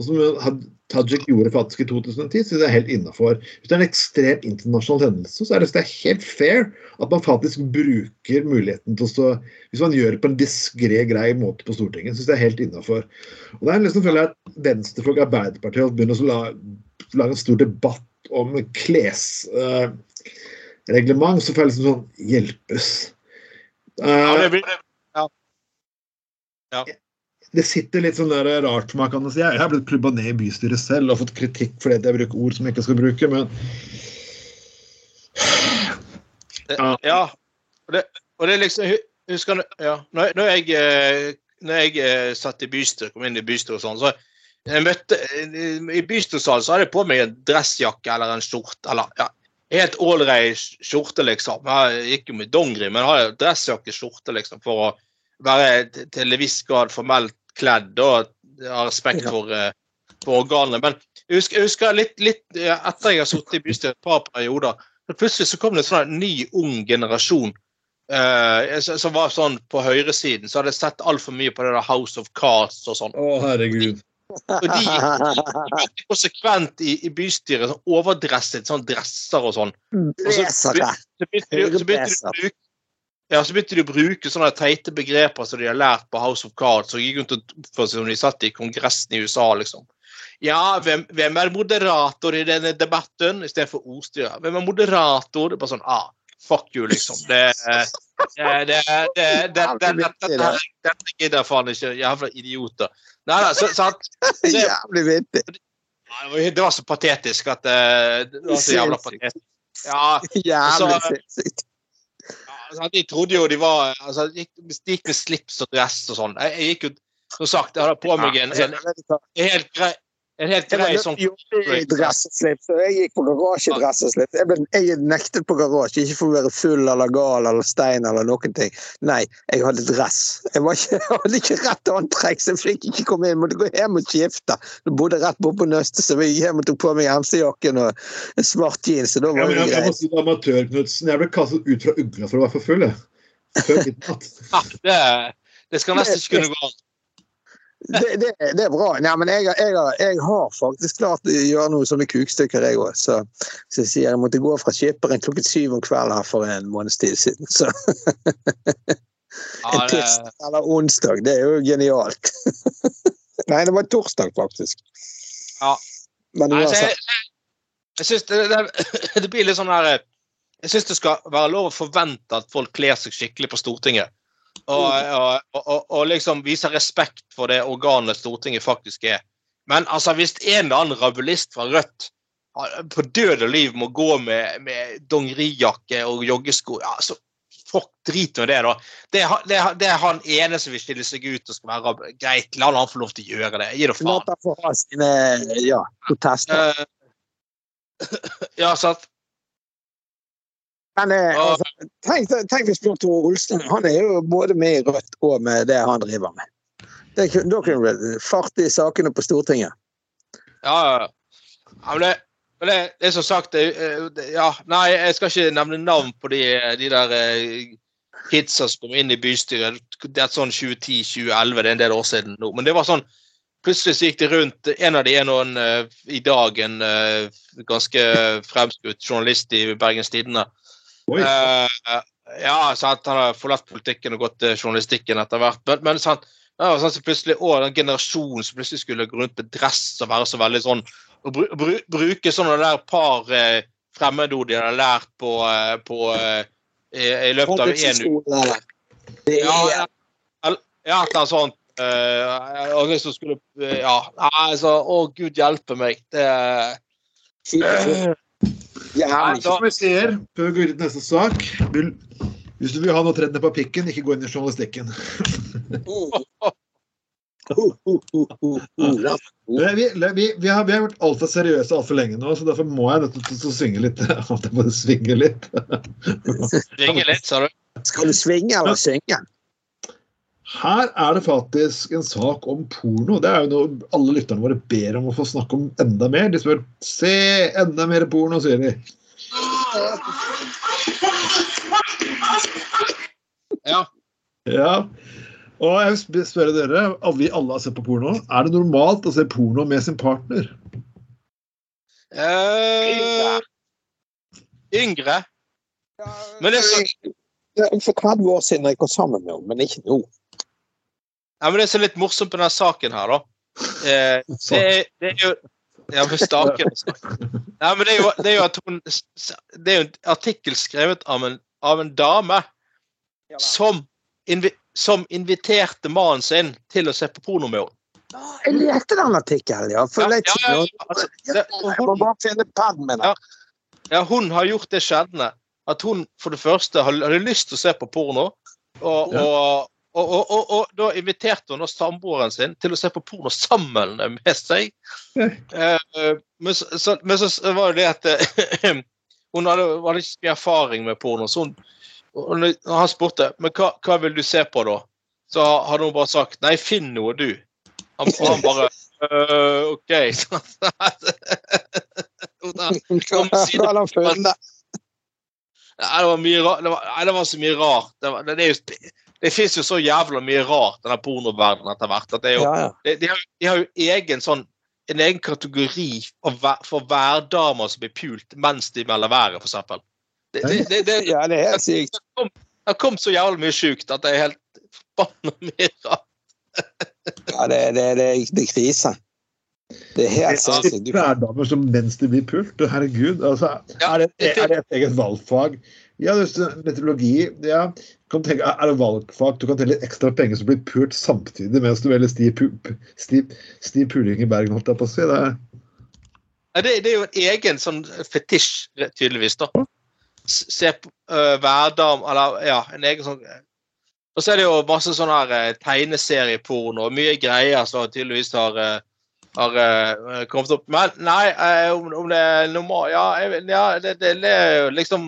som Tajik gjorde faktisk i 2010, så det er helt innafor. Hvis det er en ekstrem internasjonal hendelse, så er det, helt fair at man faktisk bruker muligheten til å stå Hvis man gjør det på en diskré, grei måte på Stortinget, syns jeg det er helt innafor. Og er liksom føler jeg at venstrefolk Arbeiderpartiet begynner å la, lage en stor debatt om klesreglement, så får jeg liksom sånn Hjelpes. ja, Eh, det blir, det sitter litt sånn der rart for meg, kan man si. Jeg har blitt klubba ned i bystyret selv og fått kritikk fordi jeg bruker ord som jeg ikke skal bruke, men Ja. ja. Og det, og det liksom Husker du ja, når, når jeg, eh, når jeg eh, satt i bystyret, kom inn i bystyret og sånn, så jeg møtte, I bystyresalen så hadde jeg på meg en dressjakke eller en skjorte. eller ja, Helt ålreit skjorte, liksom. Jeg gikk jo med dongeri, men hadde dressjakke, skjorte, liksom, for å være til en viss grad formelt kledd og har respekt for, uh, for organene. Men jeg husker, jeg husker litt, litt, etter jeg har sittet i bystyret et par perioder, så plutselig så kom det en sånn ny, ung generasjon uh, som var sånn på høyresiden. Så hadde jeg sett altfor mye på det der House of Cards og sånn. Å, herregud. Og de gikk konsekvent i, i bystyret sånn overdresset sånn dresser og sånn. Og så, Blazere. så begynte de- så begynte de å bruke ja, så begynte de å bruke sånne teite begreper som de har lært på House of Cards, og gikk rundt og oppførte seg som de satt i Kongressen i USA, liksom. Ja, hvem, hvem er moderator i denne debatten? Istedenfor ordstyrer. Hvem er moderator? Det er bare sånn ah, fuck you, liksom. Det det, det, det, det, det, det, dette, gidder jeg faen ikke. Jævla idioter. Nei da, sant? Jævlig vittig. Det var- så patetisk at eh, Det var så jævla patetisk. Ja, Jævlig Så- altså, de trodde jo de var altså, de gikk med slips og dress og sånn. Jeg, jeg gikk jo Som sagt, jeg hadde på meg en, en, en helt grei en helt grei sånn i dresseslips, og jeg gikk på garasje i dresseslips. Jeg, ble, jeg nektet på garasje, ikke for å være full eller gal eller stein eller noen ting. Nei, jeg hadde dress. Jeg, var ikke, jeg hadde ikke rett antrekk, så jeg fikk ikke komme inn. Måtte gå hjem og skifte. Jeg bodde rett borte på Nøste, så jeg gikk hjem og tok på meg MC-jakken og en svart jeans. Så da var men det jeg, jeg må si Amatør-Knutsen. Jeg ble kastet ut fra ugla for å være for full. Jeg. Før midnatt. Ja, det, det skal nesten ikke kunne gå an. Det, det, det er bra. Nei, men jeg, har- jeg, jeg har faktisk klart å gjøre noe sånne kukstykker, jeg òg. Så, så jeg sier jeg måtte gå fra skipperen klokket syv om kvelden her for en måneds tid siden. Så en tirsdag eller onsdag, det er jo genialt. Nei, det var torsdag, faktisk. Ja. Men uansett. jeg, jeg, det, det, det blir litt sånn her eh, Jeg syns det skal være lov å forvente at folk kler seg skikkelig på Stortinget. Og, og, og, og liksom vise respekt for det organet Stortinget faktisk er. Men altså, hvis en eller annen rabulist fra Rødt ah, på død og liv må gå med, med dongerijakke og joggesko ja, så Fuck, drit med det, da. Det det, det er han ene som vil stille seg ut og skal være Greit, la han få lov til å gjøre det. Gi det faen. La ham få ha sine ja, protester. Uh, ja, sant. Men eh, altså, tenk, tenk hvis Bjørn Tore Olsen Han er jo både med i Rødt og med det han driver med. Det, da kunne det blitt fart i sakene på Stortinget. Ja, men det, men det, det er som sagt eh, Ja, nei, jeg skal ikke nevne navn på de, de der eh, kidsa som kom inn i bystyret. Det er sånn 2010-2011, det er en del år siden nå. Men det var sånn Plutselig så gikk det rundt En av de er nå eh, i dag en ganske fremskutt journalist i Bergens Tidende. Eh, ja, sant, han har forlatt politikken og gått til journalistikken etter hvert. Men, men sant, det var sånn som plutselig, å, den generasjonen som plutselig skulle gå rundt med dress og være så veldig sånn og bru, bru, bruke sånne der par eh, fremmedord de har lært på, eh, på eh, i, i løpet av én uke. Ja, ja, ja, et eller annet sånt. eh, og liksom skulle eh, Ja, altså Å, gud hjelpe meg. Det kjipt. Nei, Jævlig ikke Som vi sier, før vi går til neste sak Hvis du vil ha noe tredd ned på pikken, ikke gå inn i journalistikken. Eh, Vi, vi, vi, har, vi har vært altfor seriøse altfor lenge nå, så derfor må jeg nødt til å svinge litt. At jeg må svinge litt. ringer litt, sa du. Skal du svinge eller synge? Her er det faktisk en sak om porno. Det er jo noe alle lytterne våre ber om å få snakke om enda mer. De spør se enda mer porno, sier de. Ja. Ja. Og jeg vil spørre dere, vi alle har sett på porno, er det normalt å se porno med sin partner? Uh, yngre. Men det er så, For 30 år siden jeg kom sammen med henne, men ikke nå. Ja, men det som er litt morsomt på denne saken her, da eh, det, er, det er jo Ja, for staken. Nei, men det er, jo, det er jo at hun Det er jo en artikkel skrevet av en, av en dame som, invi, som inviterte mannen sin til å se på porno med henne. Jeg lekte den artikkelen, ja. For Ja, ja, ja, altså, det, hun. Ja. ja, hun har gjort det skjedende at hun for det første hadde lyst til å se på porno, og, Ja. og, Og, og, og, og da inviterte hun samboeren sin til å se på porno sammen med seg. Eh, men, så, men så var det det at eh, hun hadde, hadde ikke så mye erfaring med porno. Så hun, og han spurte men hva, hva vil du se på da, så hadde hun bare sagt nei, finn noe, du. Han, og han bare øh, OK. Nei, det var mye rart. Det var, det var så mye rart. Det, var, det, det, er jo, det fins jo så jævla mye rart denne pornoverdenen etter hvert. at det er jo, Ja, ja. de, de, har, de har jo egen sånn en egen kategori for, hver- for værdamer som blir pult mens de melder været, for eksempel. Det, det, det, det, Ja, det er helt sykt. det har kommet kom så jævlig mye sjukt at det er helt forbanna mye rart. Ja, det, det, det, det er krise. Det er helt sinnssykt. Du- Hverdamer som mens de blir pult. Herregud. Altså, Ja, er, det, det- er det et eget valgfag? Ja, meteorologi. Ja. Kan tenke, er det valgfag? Du kan telle ekstra penger som blir pult samtidig mens du velger stiv, stiv, stiv puling i Bergen, holdt jeg på å si. Det er, Ja, det, det er jo en egen sånn fetisj, tydeligvis, da. Se på uh, værdam Eller ja, en egen sånn Og så er det jo masse sånn her uh, tegneserieporno og mye greier som tydeligvis har eh, har uh, kommet opp. Men nei, uh, om, om det er normal Ja, ja det, det, det er jo liksom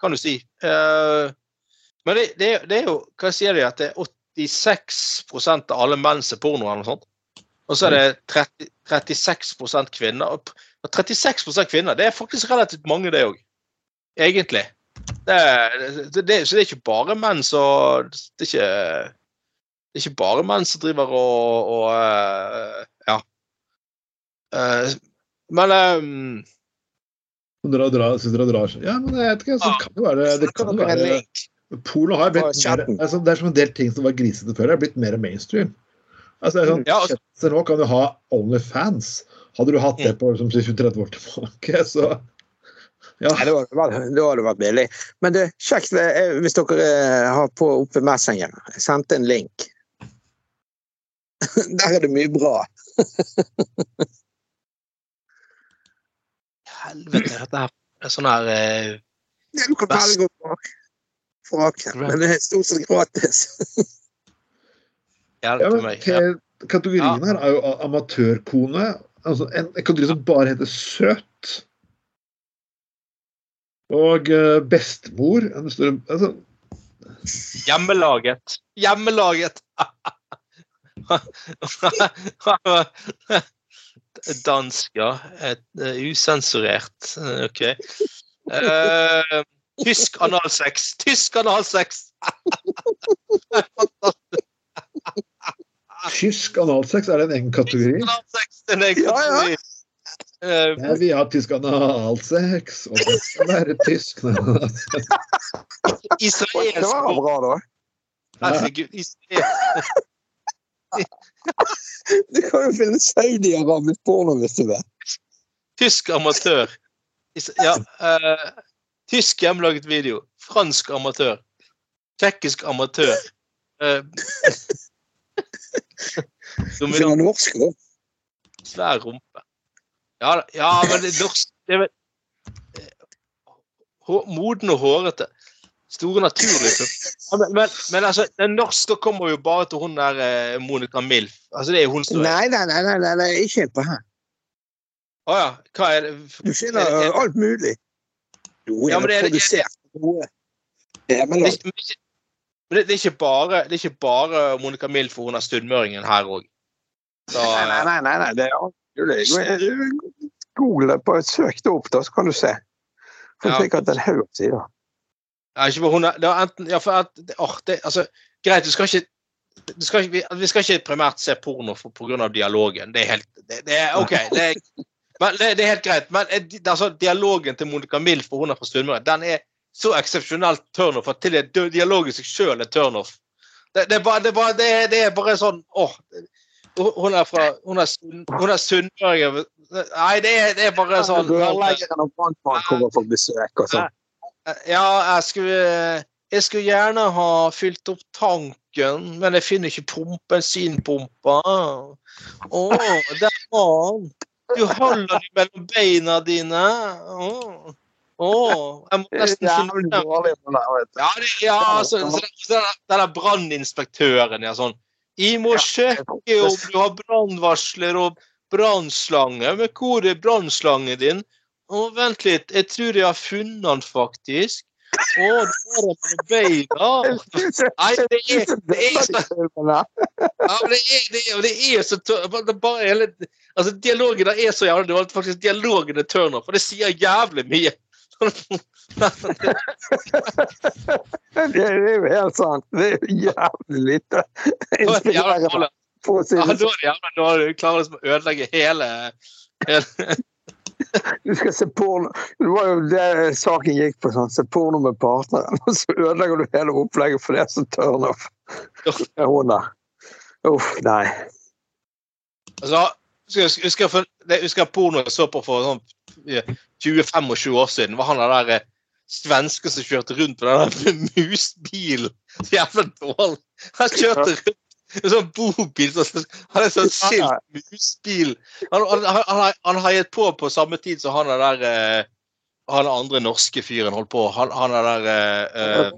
Kan du si. Uh, men det, det, det er jo Hva sier de? At det er 86% av alle menn ser porno, eller noe sånt? Og så er det 30, 36 kvinner. Og og 36% kvinner, det er faktisk relativt mange, det òg. Egentlig. Det, så det er ikke bare menn som Det er ikke, det er ikke bare menn som driver og, og Eh, men um, dra, dra, og drar. Ja, men jeg vet ikke. Så kan det være, det kan jo være Porno har blitt mer, altså, Det er som en del ting som var grisete før, det er blitt mer mainstream. Altså, det sånn, Ja, altså- nå kan du ha Onlyfans. Hadde du hatt det på liksom, 20-30 år tilbake, så ja. Nei, det hadde det vært billig. Men det, kjekt eh, hvis dere eh, har på oppe Messenger. Jeg sendte en link. Der er det mye bra. helvete, dette her er sånn her eh, Du kan velge å vrake- men det er stort sett gratis. Hjelp Ja, meg. Ja. Kategorien her er jo amatørkone. Altså en, en kategori som bare heter søt. Og uh, bestemor. En større, altså, Hjemmelaget. Hjemmelaget! Dansk, ja. Et, uh, usensurert. Eh, OK. Uh, tysk analsex. Tysk analsex! tysk analsex, er det en egen kategori? Analsex, den er Ja, ja. kategori. Eh, Ja, vi har tysk analsex, og det skal være tysk analsex. Det Israelsk var bra, da. Herregud. Israel. Du kan jo finne saudiarabisk porno hvis du vil. Tysk amatør. Ja, eh, tysk hjemmelaget video. Fransk amatør. Tsjekkisk amatør. Du finner norsk òg. svær rumpe. Ja, ja men det norsk det er vel, eh, Moden og hårete. Store naturlige ja, men, men, men altså, den norske kommer jo bare til hun der eh, Monica Milf. Altså, det er hun som Nei, nei, nei, nei, nei, ikke på her. Å ja. Hva er det? Du finner Er- er- alt mulig. Noe Ja, men det er- produsert. Noe er Det er, ikke- men det det, det, er ikke bare, det er ikke bare Monica Milf og hun er sunnmøringen her òg. Nei, nei, nei, nei, nei, det er alt mulig. Google bare søk det opp, da, så kan du se. For Ja. sikkert en haug av sider. Ja, ikke hun er, det er enten, ja, for at, oh, det, altså, greit, du skal ikke du skal ikke, vi, vi skal ikke primært se porno pga. på dialogen. Det er helt det, det er OK. Det er, men det, det er helt greit. Men eh, altså, dialogen til Monica Milf, for hun er fra Sunnmøre, den er så eksepsjonelt turnoff at til dialogen seg sjøl er turnoff. Det, det, det, det, er, bare sånn åh, hun- er fra Hun er, hun er sunnmøring Nei, det er, det er bare sånn Rørleggeren og brannmannen kommer på besøk og sånn. Ja, jeg skulle Jeg skulle gjerne ha fylt opp tanken, men jeg finner ikke pump, bensinpumpa. Å, der var han. Du holder den mellom beina dine. Å. Jeg må nesten finne. Ja, det, ja altså, så så den, der branninspektøren ja, sånn Jeg må sjekke om du har brannvarsler og brannslange. Men hvor er brannslangen din? Å, vent litt, jeg tror jeg har funnet den faktisk. Å, der er den på. Nei, det er, det er så. Ja, men det er, det er, det er så det bare hele, altså Dialogen der er så jævlig Det var Faktisk dialogen er Turner, for det sier jævlig mye. Det er jo helt sant. Det er jævlig lite Da er det inspirerende, Ja, da sånn. er det jævlig dårlig. Du klarer liksom å ødelegge hele, hele Du skal se porno Det var jo det saken gikk på. sånn, Se porno med partneren, og så ødelegger du hele opplegget for det som turnoff. Uff, nei. altså, husker, jeg- husker, for, det, husker porno jeg så på for sånn eh, 20-25 år siden. var han der eh, svensken som kjørte rundt på den der musbilen. Jævla dårlig. Han kjørte rundt en sånn bobil. Så, han er sånn skilt musbil. Han, han, han, han, han heiet på på samme tid som han er der eh, han andre norske fyren holdt på. Han, han er der eh, eh,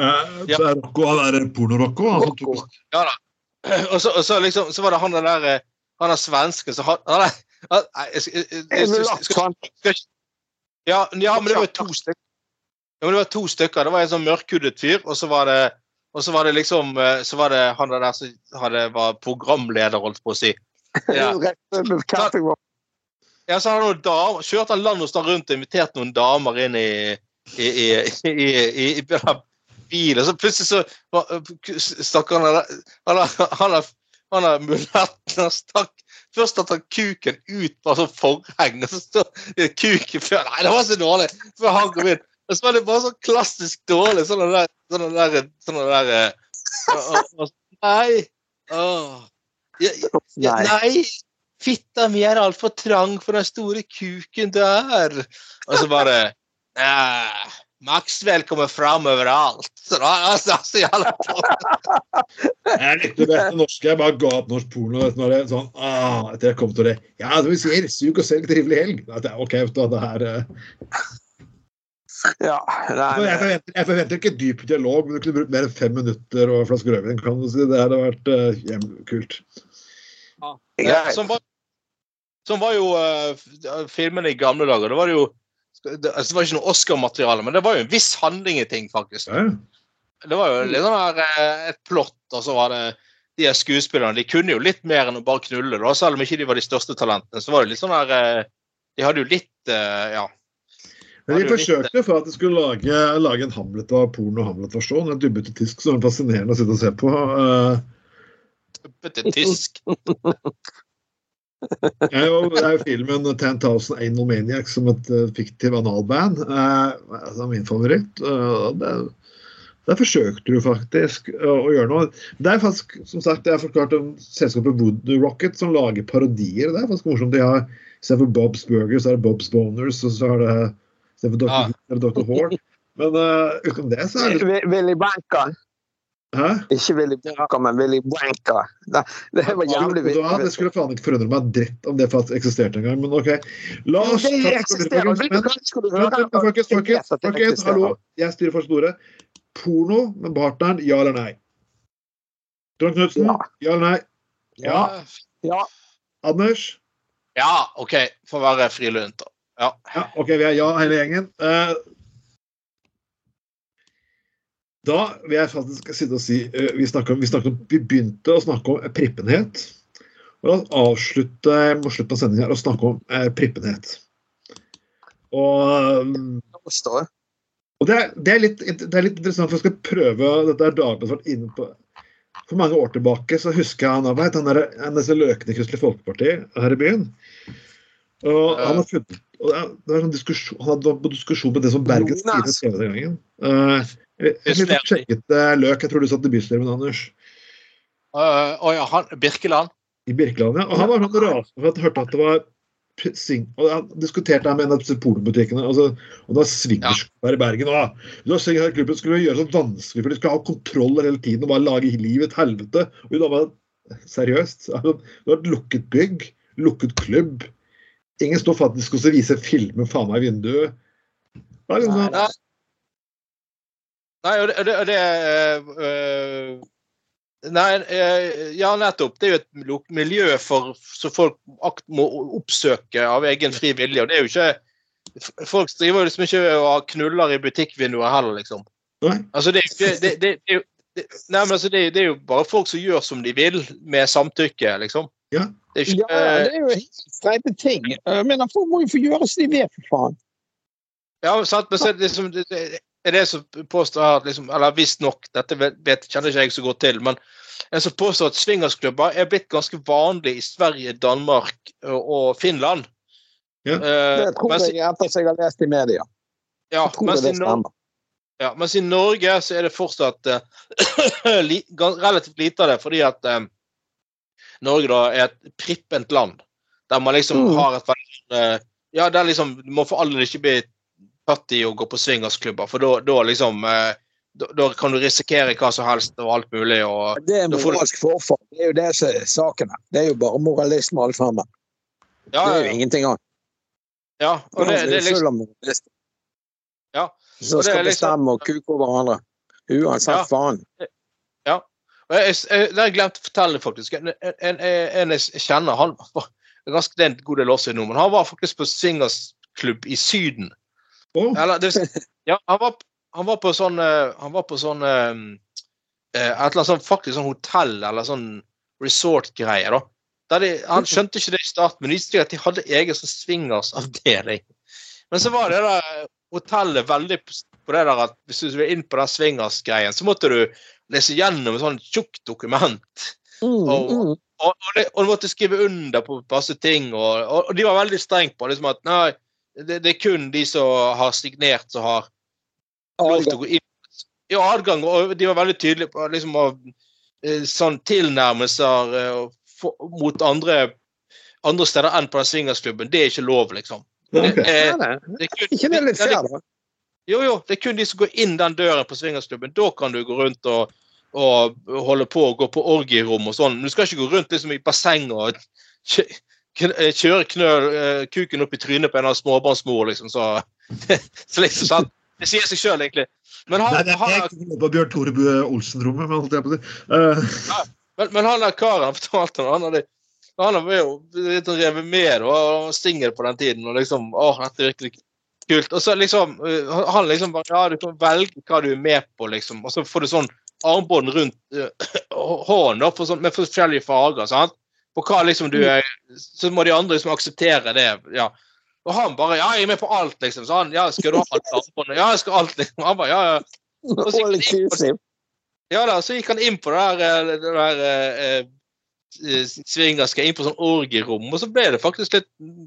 Eh, Ja. Det er Rocco, han er porno-Rocco. Ja da. Og så, og så liksom Så var det han der eh, Han er svenske, så han, han er ja, men det var to stykker. Ja, men det var to stykker. Det var en sånn mørkhudet fyr, og så var det og så var det liksom eh, Så var det han der som hadde, var programleder, holdt på å si. Ja. Ja, så hadde noen damer, kjørte han land og stod rundt og inviterte noen damer inn i, i, i, i, i, bilen. Så plutselig så stakk han har- han har- muligheten stakk Først at han kuken ut av sånn forheng, og så står kuken før Nei, det var så dårlig! Før han kom inn. Og så var det bare så klassisk dårlig. Sånn der, sånn der, sånn der og- og- og- Nei! Åh. Ja, ja, Nei. fitta mi er altfor trang for den store kuken der. Og så bare eh, Maxwell kommer fram overalt. Så da altså, altså, jævla Jeg likte det beste norske. Jeg bare ga opp norsk porno. vet du, Når det er sånn, ah, etter jeg kom til det Ja, det vi sier, sug og selg trivelig helg. Tenkte OK, vet du, det her eh, Ja, nei, jeg, forventer, jeg forventer ikke dyp dialog, men du kunne brukt mer enn fem minutter og en flaske rødvin. kan du si. Det hadde vært uh, kult. Ja, Ja, som, var, som var jo uh, filmene i gamle dager. Det var jo det, altså, det var ikke noe Oscar-materiale, men det var jo en viss handling i ting, faktisk. Ja. Det var jo litt sånn her eh, et plott, og så var det de her skuespillerne. De kunne jo litt mer enn å bare knulle, da, selv om ikke de var de største talentene. Så var det litt sånn her eh, De hadde jo litt eh, Ja. Men de det forsøkte for at de skulle lage, lage en Hamlet av porno-Hamlet-versjon. En dubbete tysk som er fascinerende å sitte og se på. Dubbete tysk. Jeg er jo, det er jo filmen 10,000 Anal Maniacs som et uh, fiktiv analband. Uh, det er min favoritt. Uh, det, der forsøkte du faktisk å gjøre noe. Det er faktisk, som sagt, jeg har forklart om selskapet Wood Rocket som lager parodier. Det er faktisk morsomt. De har Istedenfor Bob's Burgers er det Bob's Boners, og så har det istedenfor Dr. Ja. Dr. Horn. Men uh, utenom det, så er det Willy Branca. Hæ? Ikke Willy Branca, men Willy Branca. Det, det var jævlig Vet Ja. Det skulle faen ikke forundre meg dritt om det faktisk eksisterte engang, men OK. La oss Det eksisterer. Folkens, folkens, hallo. Jeg styrer fortsatt ordet. Porno med partneren, ja eller nei? Trond Knutsen, Ja. ja eller nei? Ja. Ja. Anders? Ja, OK. Får være frilønt, da. Ja. Ja, OK, vi er ja, hele gjengen. Eh, da vil jeg faktisk sitte og si eh, vi, snakket om, vi, snakket om, vi begynte å snakke om prippenhet. Og la oss avslutte må slutte av sendingen her og snakke om eh, prippenhet. Og. Og det er, det, er litt, det er litt interessant, for jeg skal prøve Dette er Dagbladet vært inne på For mange år tilbake så husker jeg han, het han der, han disse løkene i Kristelig Folkeparti her i byen. Og han har funnet og det var sånn diskusjon, Han hadde på diskusjon med det som Bergens Tidende skrev den gangen. Uh, jeg litt sjekket eh, løk. Jeg tror du satt i bystyret, med Anders. Øh, Å ja, han Birkeland. I Birkeland, ja. Og han var sånn rasende for at han hørte at det var sing og Han diskuterte det med en av disse pornobutikkene. Altså, og det var swingersklubb i Bergen. Og, da sier jeg, klubben skulle gjøre det så vanskelig, for de skulle ha kontroll hele tiden og bare lage livet et helvete. Og da var det seriøst. Altså, det var et lukket bygg, lukket klubb. Ingen står faktisk og skal vise filmer faen meg i vinduet. Sånn- Nei. Nei, og det, og det, øh, Nei, øh, ja, nettopp. Det er jo et miljø for, som folk akt må oppsøke av egen fri vilje. Og det er jo ikke Folk driver liksom ikke og knuller i butikkvinduer heller, liksom. Altså, det, det, det, det, jo det, Nei, men altså, det, det er jo bare folk som gjør som de vil, med samtykke, liksom. Ja. Det er jo Ja, det er jo helt streite ting. Men Folk må jo få gjøre som de vil, for faen. Ja, sant, men så er det liksom det, er det som påstår at liksom, Eller visstnok, dette vet, vet, kjenner ikke jeg så godt til, men en som påstår at swingersklubber er blitt ganske vanlig i Sverige, Danmark og, Finland. Ja. Eh, Det tror mens, jeg etter at jeg har lest i media. ja, mens, i ja, mens i Norge så er det fortsatt uh, li, relativt lite av det, fordi at eh, Norge da er et prippent land. Der man liksom Mm. har et veldig eh, Ja, der liksom Du må for all del ikke bli tatt i å gå på swingersklubber, for da, liksom eh, da, da kan du risikere hva som helst og alt mulig. og Det er du- moralsk forfall. Det er jo det som er saken her. Det er jo bare moralisme alt sammen. Ja, Det er jo ja. ingenting annet. ja og det, det er liksom. Ja, Som skal liksom- bestemme og kuke over hverandre. Uansett Ja. faen. Jeg, jeg, jeg glemte å fortelle, faktisk. En, en, en jeg kjenner, han var ganske, Det er en god del år siden nå, men han var faktisk på swingersklubb i Syden. Oh. Eller, det, ja, han var, han var på sånn eh, Han var på sånn eh, eh, Et eller annet sånn faktisk sånn hotell eller sånn resort-greie, da. De, han skjønte ikke det i starten, men visste at de hadde egen sånn swingersavdeling. Men så var det der hotellet veldig på det der at hvis du skulle inn på den swingers-greien, så måtte du lese gjennom et sånt tjukt dokument. Mm, Og- mm. Og, og, de, og de, måtte skrive under på masse ting, og, de var veldig strengt på liksom at nei, det, det er kun de som har signert, som har lov til å gå inn. Ja, adgang. Og de var veldig tydelige på liksom, av, eh, sånn tilnærmelser eh, for, mot andre, andre steder enn på den swingersklubben. Det er ikke lov, liksom. Okay. Det eh, det- det kun- Ikke det det- fair, da? Jo, jo. Det er kun de som går inn den døren på swingersklubben. Da kan du gå rundt og, og holde på og gå på orgierom og sånn. Men du skal ikke gå rundt liksom i basseng og eh, kjøre knøl, eh, kuken opp i trynet på en av småbarnsmor, liksom. Så, så liksom sant? Det sier seg sjøl, egentlig. Men han, Nei, det er ikke noe på Bjørn Tore Olsen-rommet, men holdt jeg på å si. Eh, men, men han der karen han fortalte han hadde han var jo litt sånn revet med og stinger på den tiden. og liksom, åh, dette er virkelig kult. Og så liksom, uh, han liksom bare, ja, du kan velge hva du er med på, liksom. Og så får du sånn armbånd rundt uh, hånden da, for sånn, med forskjellige farger. sant? Og hva liksom du er, Så må de andre liksom akseptere det. ja. Og han bare Ja, jeg er med på alt, liksom. Så han, ja, skal du ha alt armbåndet? Ja, jeg skal alt, liksom. Han bare, ja, ja. Og så gikk han ja da, så gikk han inn på det der, eh, det der eh, svingerske, inn på sånn orgierom, og så ble det faktisk litt eh,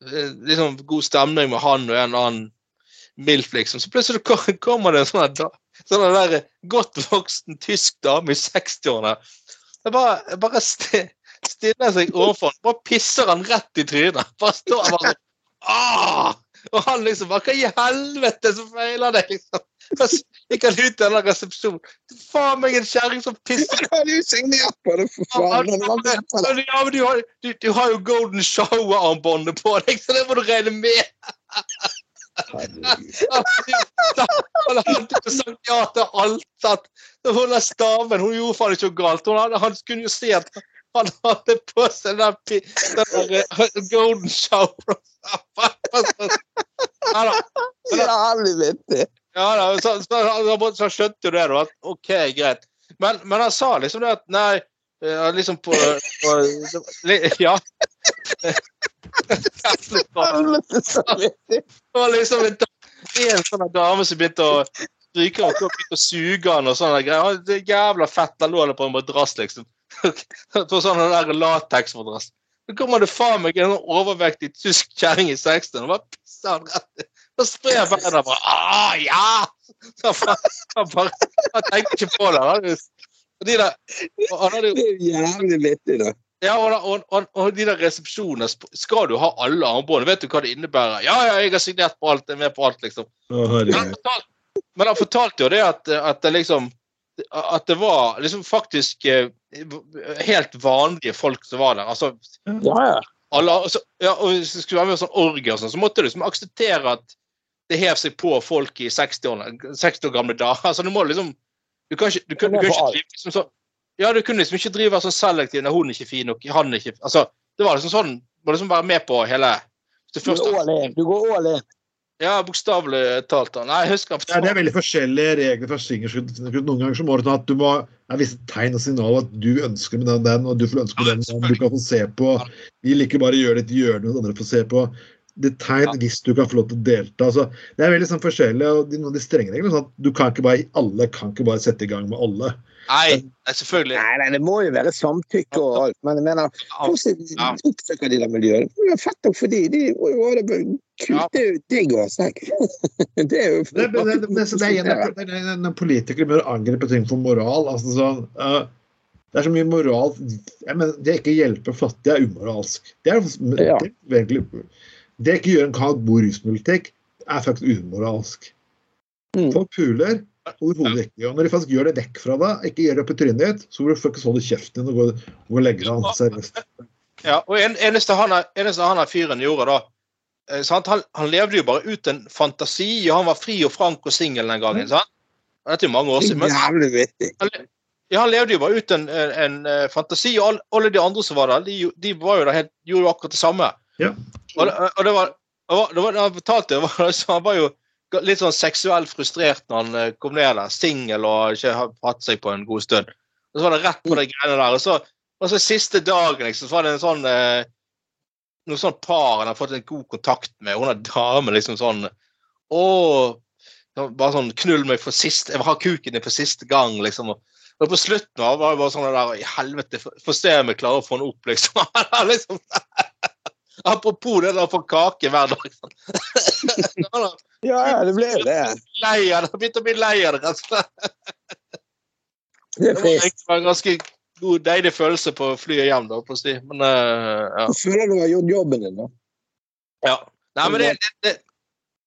liksom god stemning med han og en annen MILF, liksom. Så plutselig kommer det en sånn sånn der godt voksen tysk dame i 60-årene. Det bare, bare stiller seg overfor han, bare pisser han rett i trynet. Bare står bare sånn! Og han liksom bare Hva i helvete som feiler deg, liksom? Så gikk han ut av den resepsjonen. Faen meg en kjerring som pisser Hva har du signert på det, for faen? Han ja, men du, har, du, du har jo Golden Shower-armbåndet på deg, så det må du regne med. Han hadde jo sagt ja til alt. Hun der staven hun gjorde faen ikke noe galt. Hadde, han kunne jo se at han hadde på seg den, der den eh, Golden Shower. Jævlig vittig. Ja, så, så, så, skjønte jo det, da. OK, greit. Men, men han sa liksom det at nei eh, liksom på, på Ja. Det var liksom en, en sånn dame som begynte å stryke og begynte å suge han og sånne greier. Det er jævla fett. Han lå der på en madrass, liksom. På sånn lateksmadrass. Så kommer det faen meg en overvektig tysk kjerring i 60 og bare pisser han rett Da sprer beina bare ah, ja! Så han, bare- han bare tenker ikke på det. Han, og de der, og han hadde jo Det er jo jævlig vittig, da. ja, og, og, og, og de der resepsjonene Skal du ha alle armbåndene? Vet du hva det innebærer? Ja, ja, jeg har signert på alt. Jeg er med på alt, liksom. Men han fortalte, men han fortalte jo det at, at det liksom At det var liksom faktisk eh, helt vanlige folk som var der. Altså, Ja, ja. alle, altså, ja, og hvis det skulle være med sånn orgie og sånn, så måtte du liksom akseptere at det hev seg på folk i 60 år, 60 år gamle dager. Altså, du må liksom Du kan ikke, du kan, du kan ikke drive liksom sånn Ja, du kunne liksom ikke drive sånn selektiv når hun er ikke fin nok, han er ikke Altså, det var liksom sånn Du må liksom være med på hele Du går all in. Du går all in. Ja, bokstavelig talt. da. Nei, jeg husker Ja, det er veldig forskjellige regler fra swingerskudd. Noen ganger så må du ta at du må det er visse tegn og signaler at du ønsker med den, den og du får ønske med den, den. Du kan få se på. Vi liker bare å gjøre litt hjørne, og andre får se på. Det er tegn hvis du kan få lov til å delta. Altså, det er veldig sånn forskjellig. og de, de strenge reglene sånn at du kan ikke bare, Alle kan ikke bare sette i gang med alle. Nei, selvfølgelig. Nei, nei, det må jo være samtykke og alt. Men jeg mener, hvordan oppsøker de det miljøet? Det er fett nok for de. De må jo ha det kult. Det er jo digg å. Det er jo det, det, det, det, er igjen når politikere begynner å angripe ting for moral. altså sånn, uh, det er så mye moral jeg mener, Det ikke hjelper fattige er umoralsk. Det er, det, det, egentlig, det ikke gjør en bor god ruspolitikk, er faktisk umoralsk. Mm. Folk puler overhodet ikke. Og når de faktisk gjør det vekk fra deg, ikke gjør det opp i trynet ditt, så må du faktisk holde kjeften din og gå, og legge deg an seriøst. Ja, og en, eneste, han, eneste han fyren gjorde da sant? Han, han, levde jo bare ut en fantasi, og han var fri og frank og singel den gangen. sant? Dette er jo mange år siden. Men, Ja, han levde jo bare ut en, en, en, en fantasi, og alle, alle, de andre som var der, de, de var jo der helt, gjorde jo akkurat det samme. Ja. Og, og, det var, det var, fortalte var, han var jo litt sånn seksuelt frustrert når han eh, kom ned der, singel og ikke hatt seg på en god stund. Og så var det rett på de greiene der. Og så, og så siste dagen liksom, så var det en sånn eh, noe sånn par han har fått en god kontakt med. Hun er dame liksom sånn Å, bare sånn Knull meg for sist Jeg vil ha kuken din for siste gang, liksom. Og på slutten var det bare sånn der I helvete, få se om jeg klarer å få den opp, liksom. liksom Apropos det der å få kake hver dag. Ja, ja, det ble jo det. Lei av det. Begynte å bli lei av det, rett og slett. Det var en ganske god, deilig følelse på flyet hjem, da, på å si. Men uh, ja. Du føler du har gjort jobben din, da? Ja. Nei, men det, det,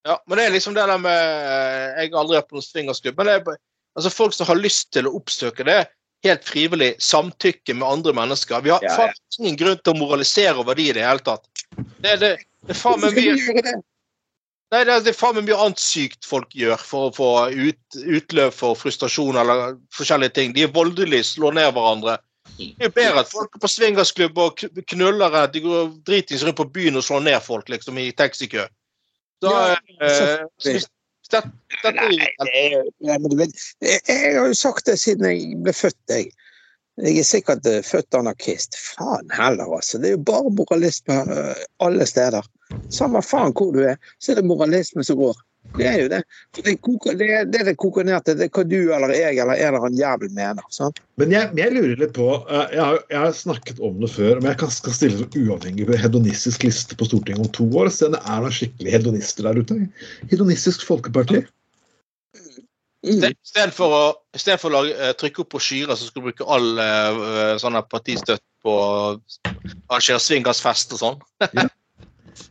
ja, men det er liksom det der med Jeg har aldri hatt på noen swingersklubb, men det er altså folk som har lyst til å oppsøke det, helt frivillig samtykke med andre mennesker. Vi har ja, ja. ingen grunn til å moralisere over de i det hele tatt. Det, det, det er faen meg mye Nei, det er, det er faen meg mye annet sykt folk gjør for å få ut, utløp for frustrasjon eller forskjellige ting. De er voldelige, slår ned hverandre. Det er bedre at folk er på swingersklubb og knuller de går dritings rundt på byen og slår ned folk liksom i taxikø. Da, ja, eh, det, nei, men du vet, jeg, jeg har jo sagt det siden jeg ble født, jeg. Jeg er sikkert uh, født anarkist. Faen heller, altså. Det er jo bare moralisme uh, alle steder. Samme faen hvor du er, så er det moralisme som går. Det er jo det. Det koker, det, det, det koker ned til det hva du eller jeg eller en eller annen jævel mener. Sant? Men jeg, jeg, lurer litt på uh, jeg har, jeg har, snakket om det før, men jeg kan, skal stille som uavhengig hedonistisk liste på Stortinget om to år. Se om det er noen skikkelig hedonister der ute. Hedonistisk folkeparti. Mm. Istedenfor å, for å lage, uh, trykke opp brosjyrer, så skal du bruke all uh, sånn partistøtte på å arrangere swingersfest og sånn.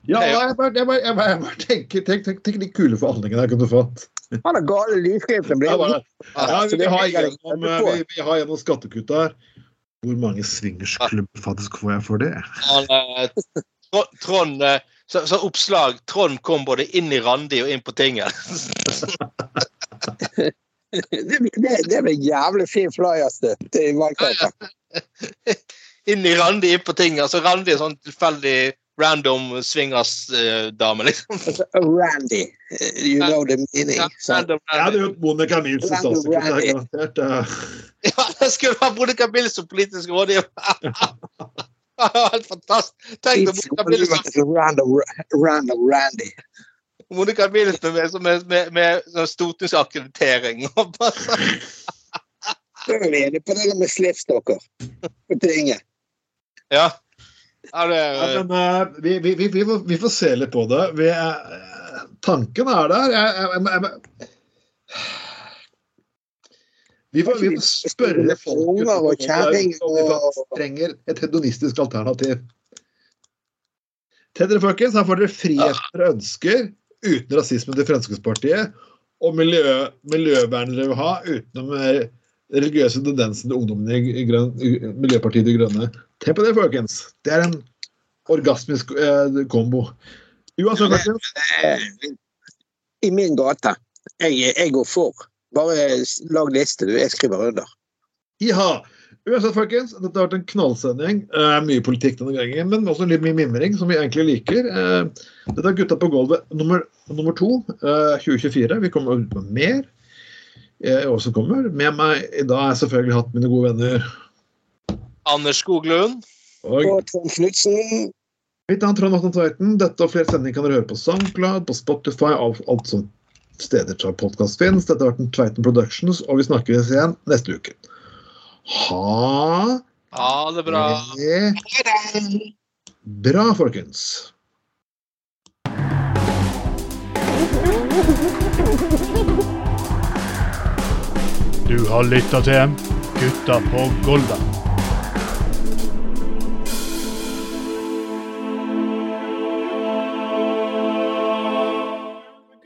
ja. ja, jeg bare, jeg bare, jeg bare, jeg bare tenker, tenk, tenk, tenk de kule forhandlingene jeg kunne fått. Han er gale livsgrepene ja, ja, vi, vi, har gjennom, vi, vi har gjennom skattekutt her. Hvor mange swingersklubber faktisk får jeg for det? Trond, så, så, oppslag Trond kom både inn i Randi og inn på tinget. det, det, det blir jævlig fin flyers til valgkampen. inn i Randi, inn på tinget. Altså Randi er sånn tilfeldig random swingers-dame, liksom. Altså, Randy. You know the meaning. Ja, random, jeg hadde hørt Monica Mills som statssekretær. Ja, det skulle være Monica Mills som politisk rådgiver! Helt fantastisk. Tenk deg Monica Mills Random, random Randy. Monica Mills med, med, med, med stortingsakkreditering. Så er vi enige på det med slippstokker på tinget. Ja. Ja, det, ja, men, uh, vi, vi, vi, vi, får, vi, får, se litt på det. Uh, tanken er der. Jeg, jeg, jeg, vi får, vi får spørre folk om vi trenger et hedonistisk alternativ. Til dere, folkens, her får dere frihet dere ønsker uten rasisme til Fremskrittspartiet. Og miljø, miljøvernet dere vil ha utenom religiøse tendensen til ungdommen i grøn, Miljøpartiet De Grønne. Tenk på det, folkens. Det er en orgasmisk eh, kombo. Uansett, folkens. i min gate. Jeg, jeg går for. Bare lag liste, du. Jeg skriver under. Iha. Uansett, folkens, dette har vært en knallsending. Eh, mye politikk denne gangen, men også litt mye mimring, som vi egentlig liker. Eh, dette er Gutta på gulvet nummer, nummer to, eh, 2024. Vi kommer ut med mer eh, i år som kommer. Med meg i dag har jeg selvfølgelig hatt mine gode venner Anders Skoglund. og Og Trond Knutsen. mitt navn er Trond Atne Tveiten. Dette og flere sendinger kan dere høre på SoundCloud, på Spotify, alt, alt som steder der podkast finnes. Dette har vært en Tveiten Productions, og vi snakkes igjen neste uke. Ha Ha det bra. det bra, folkens. Du har lytta til Gutta på Golda.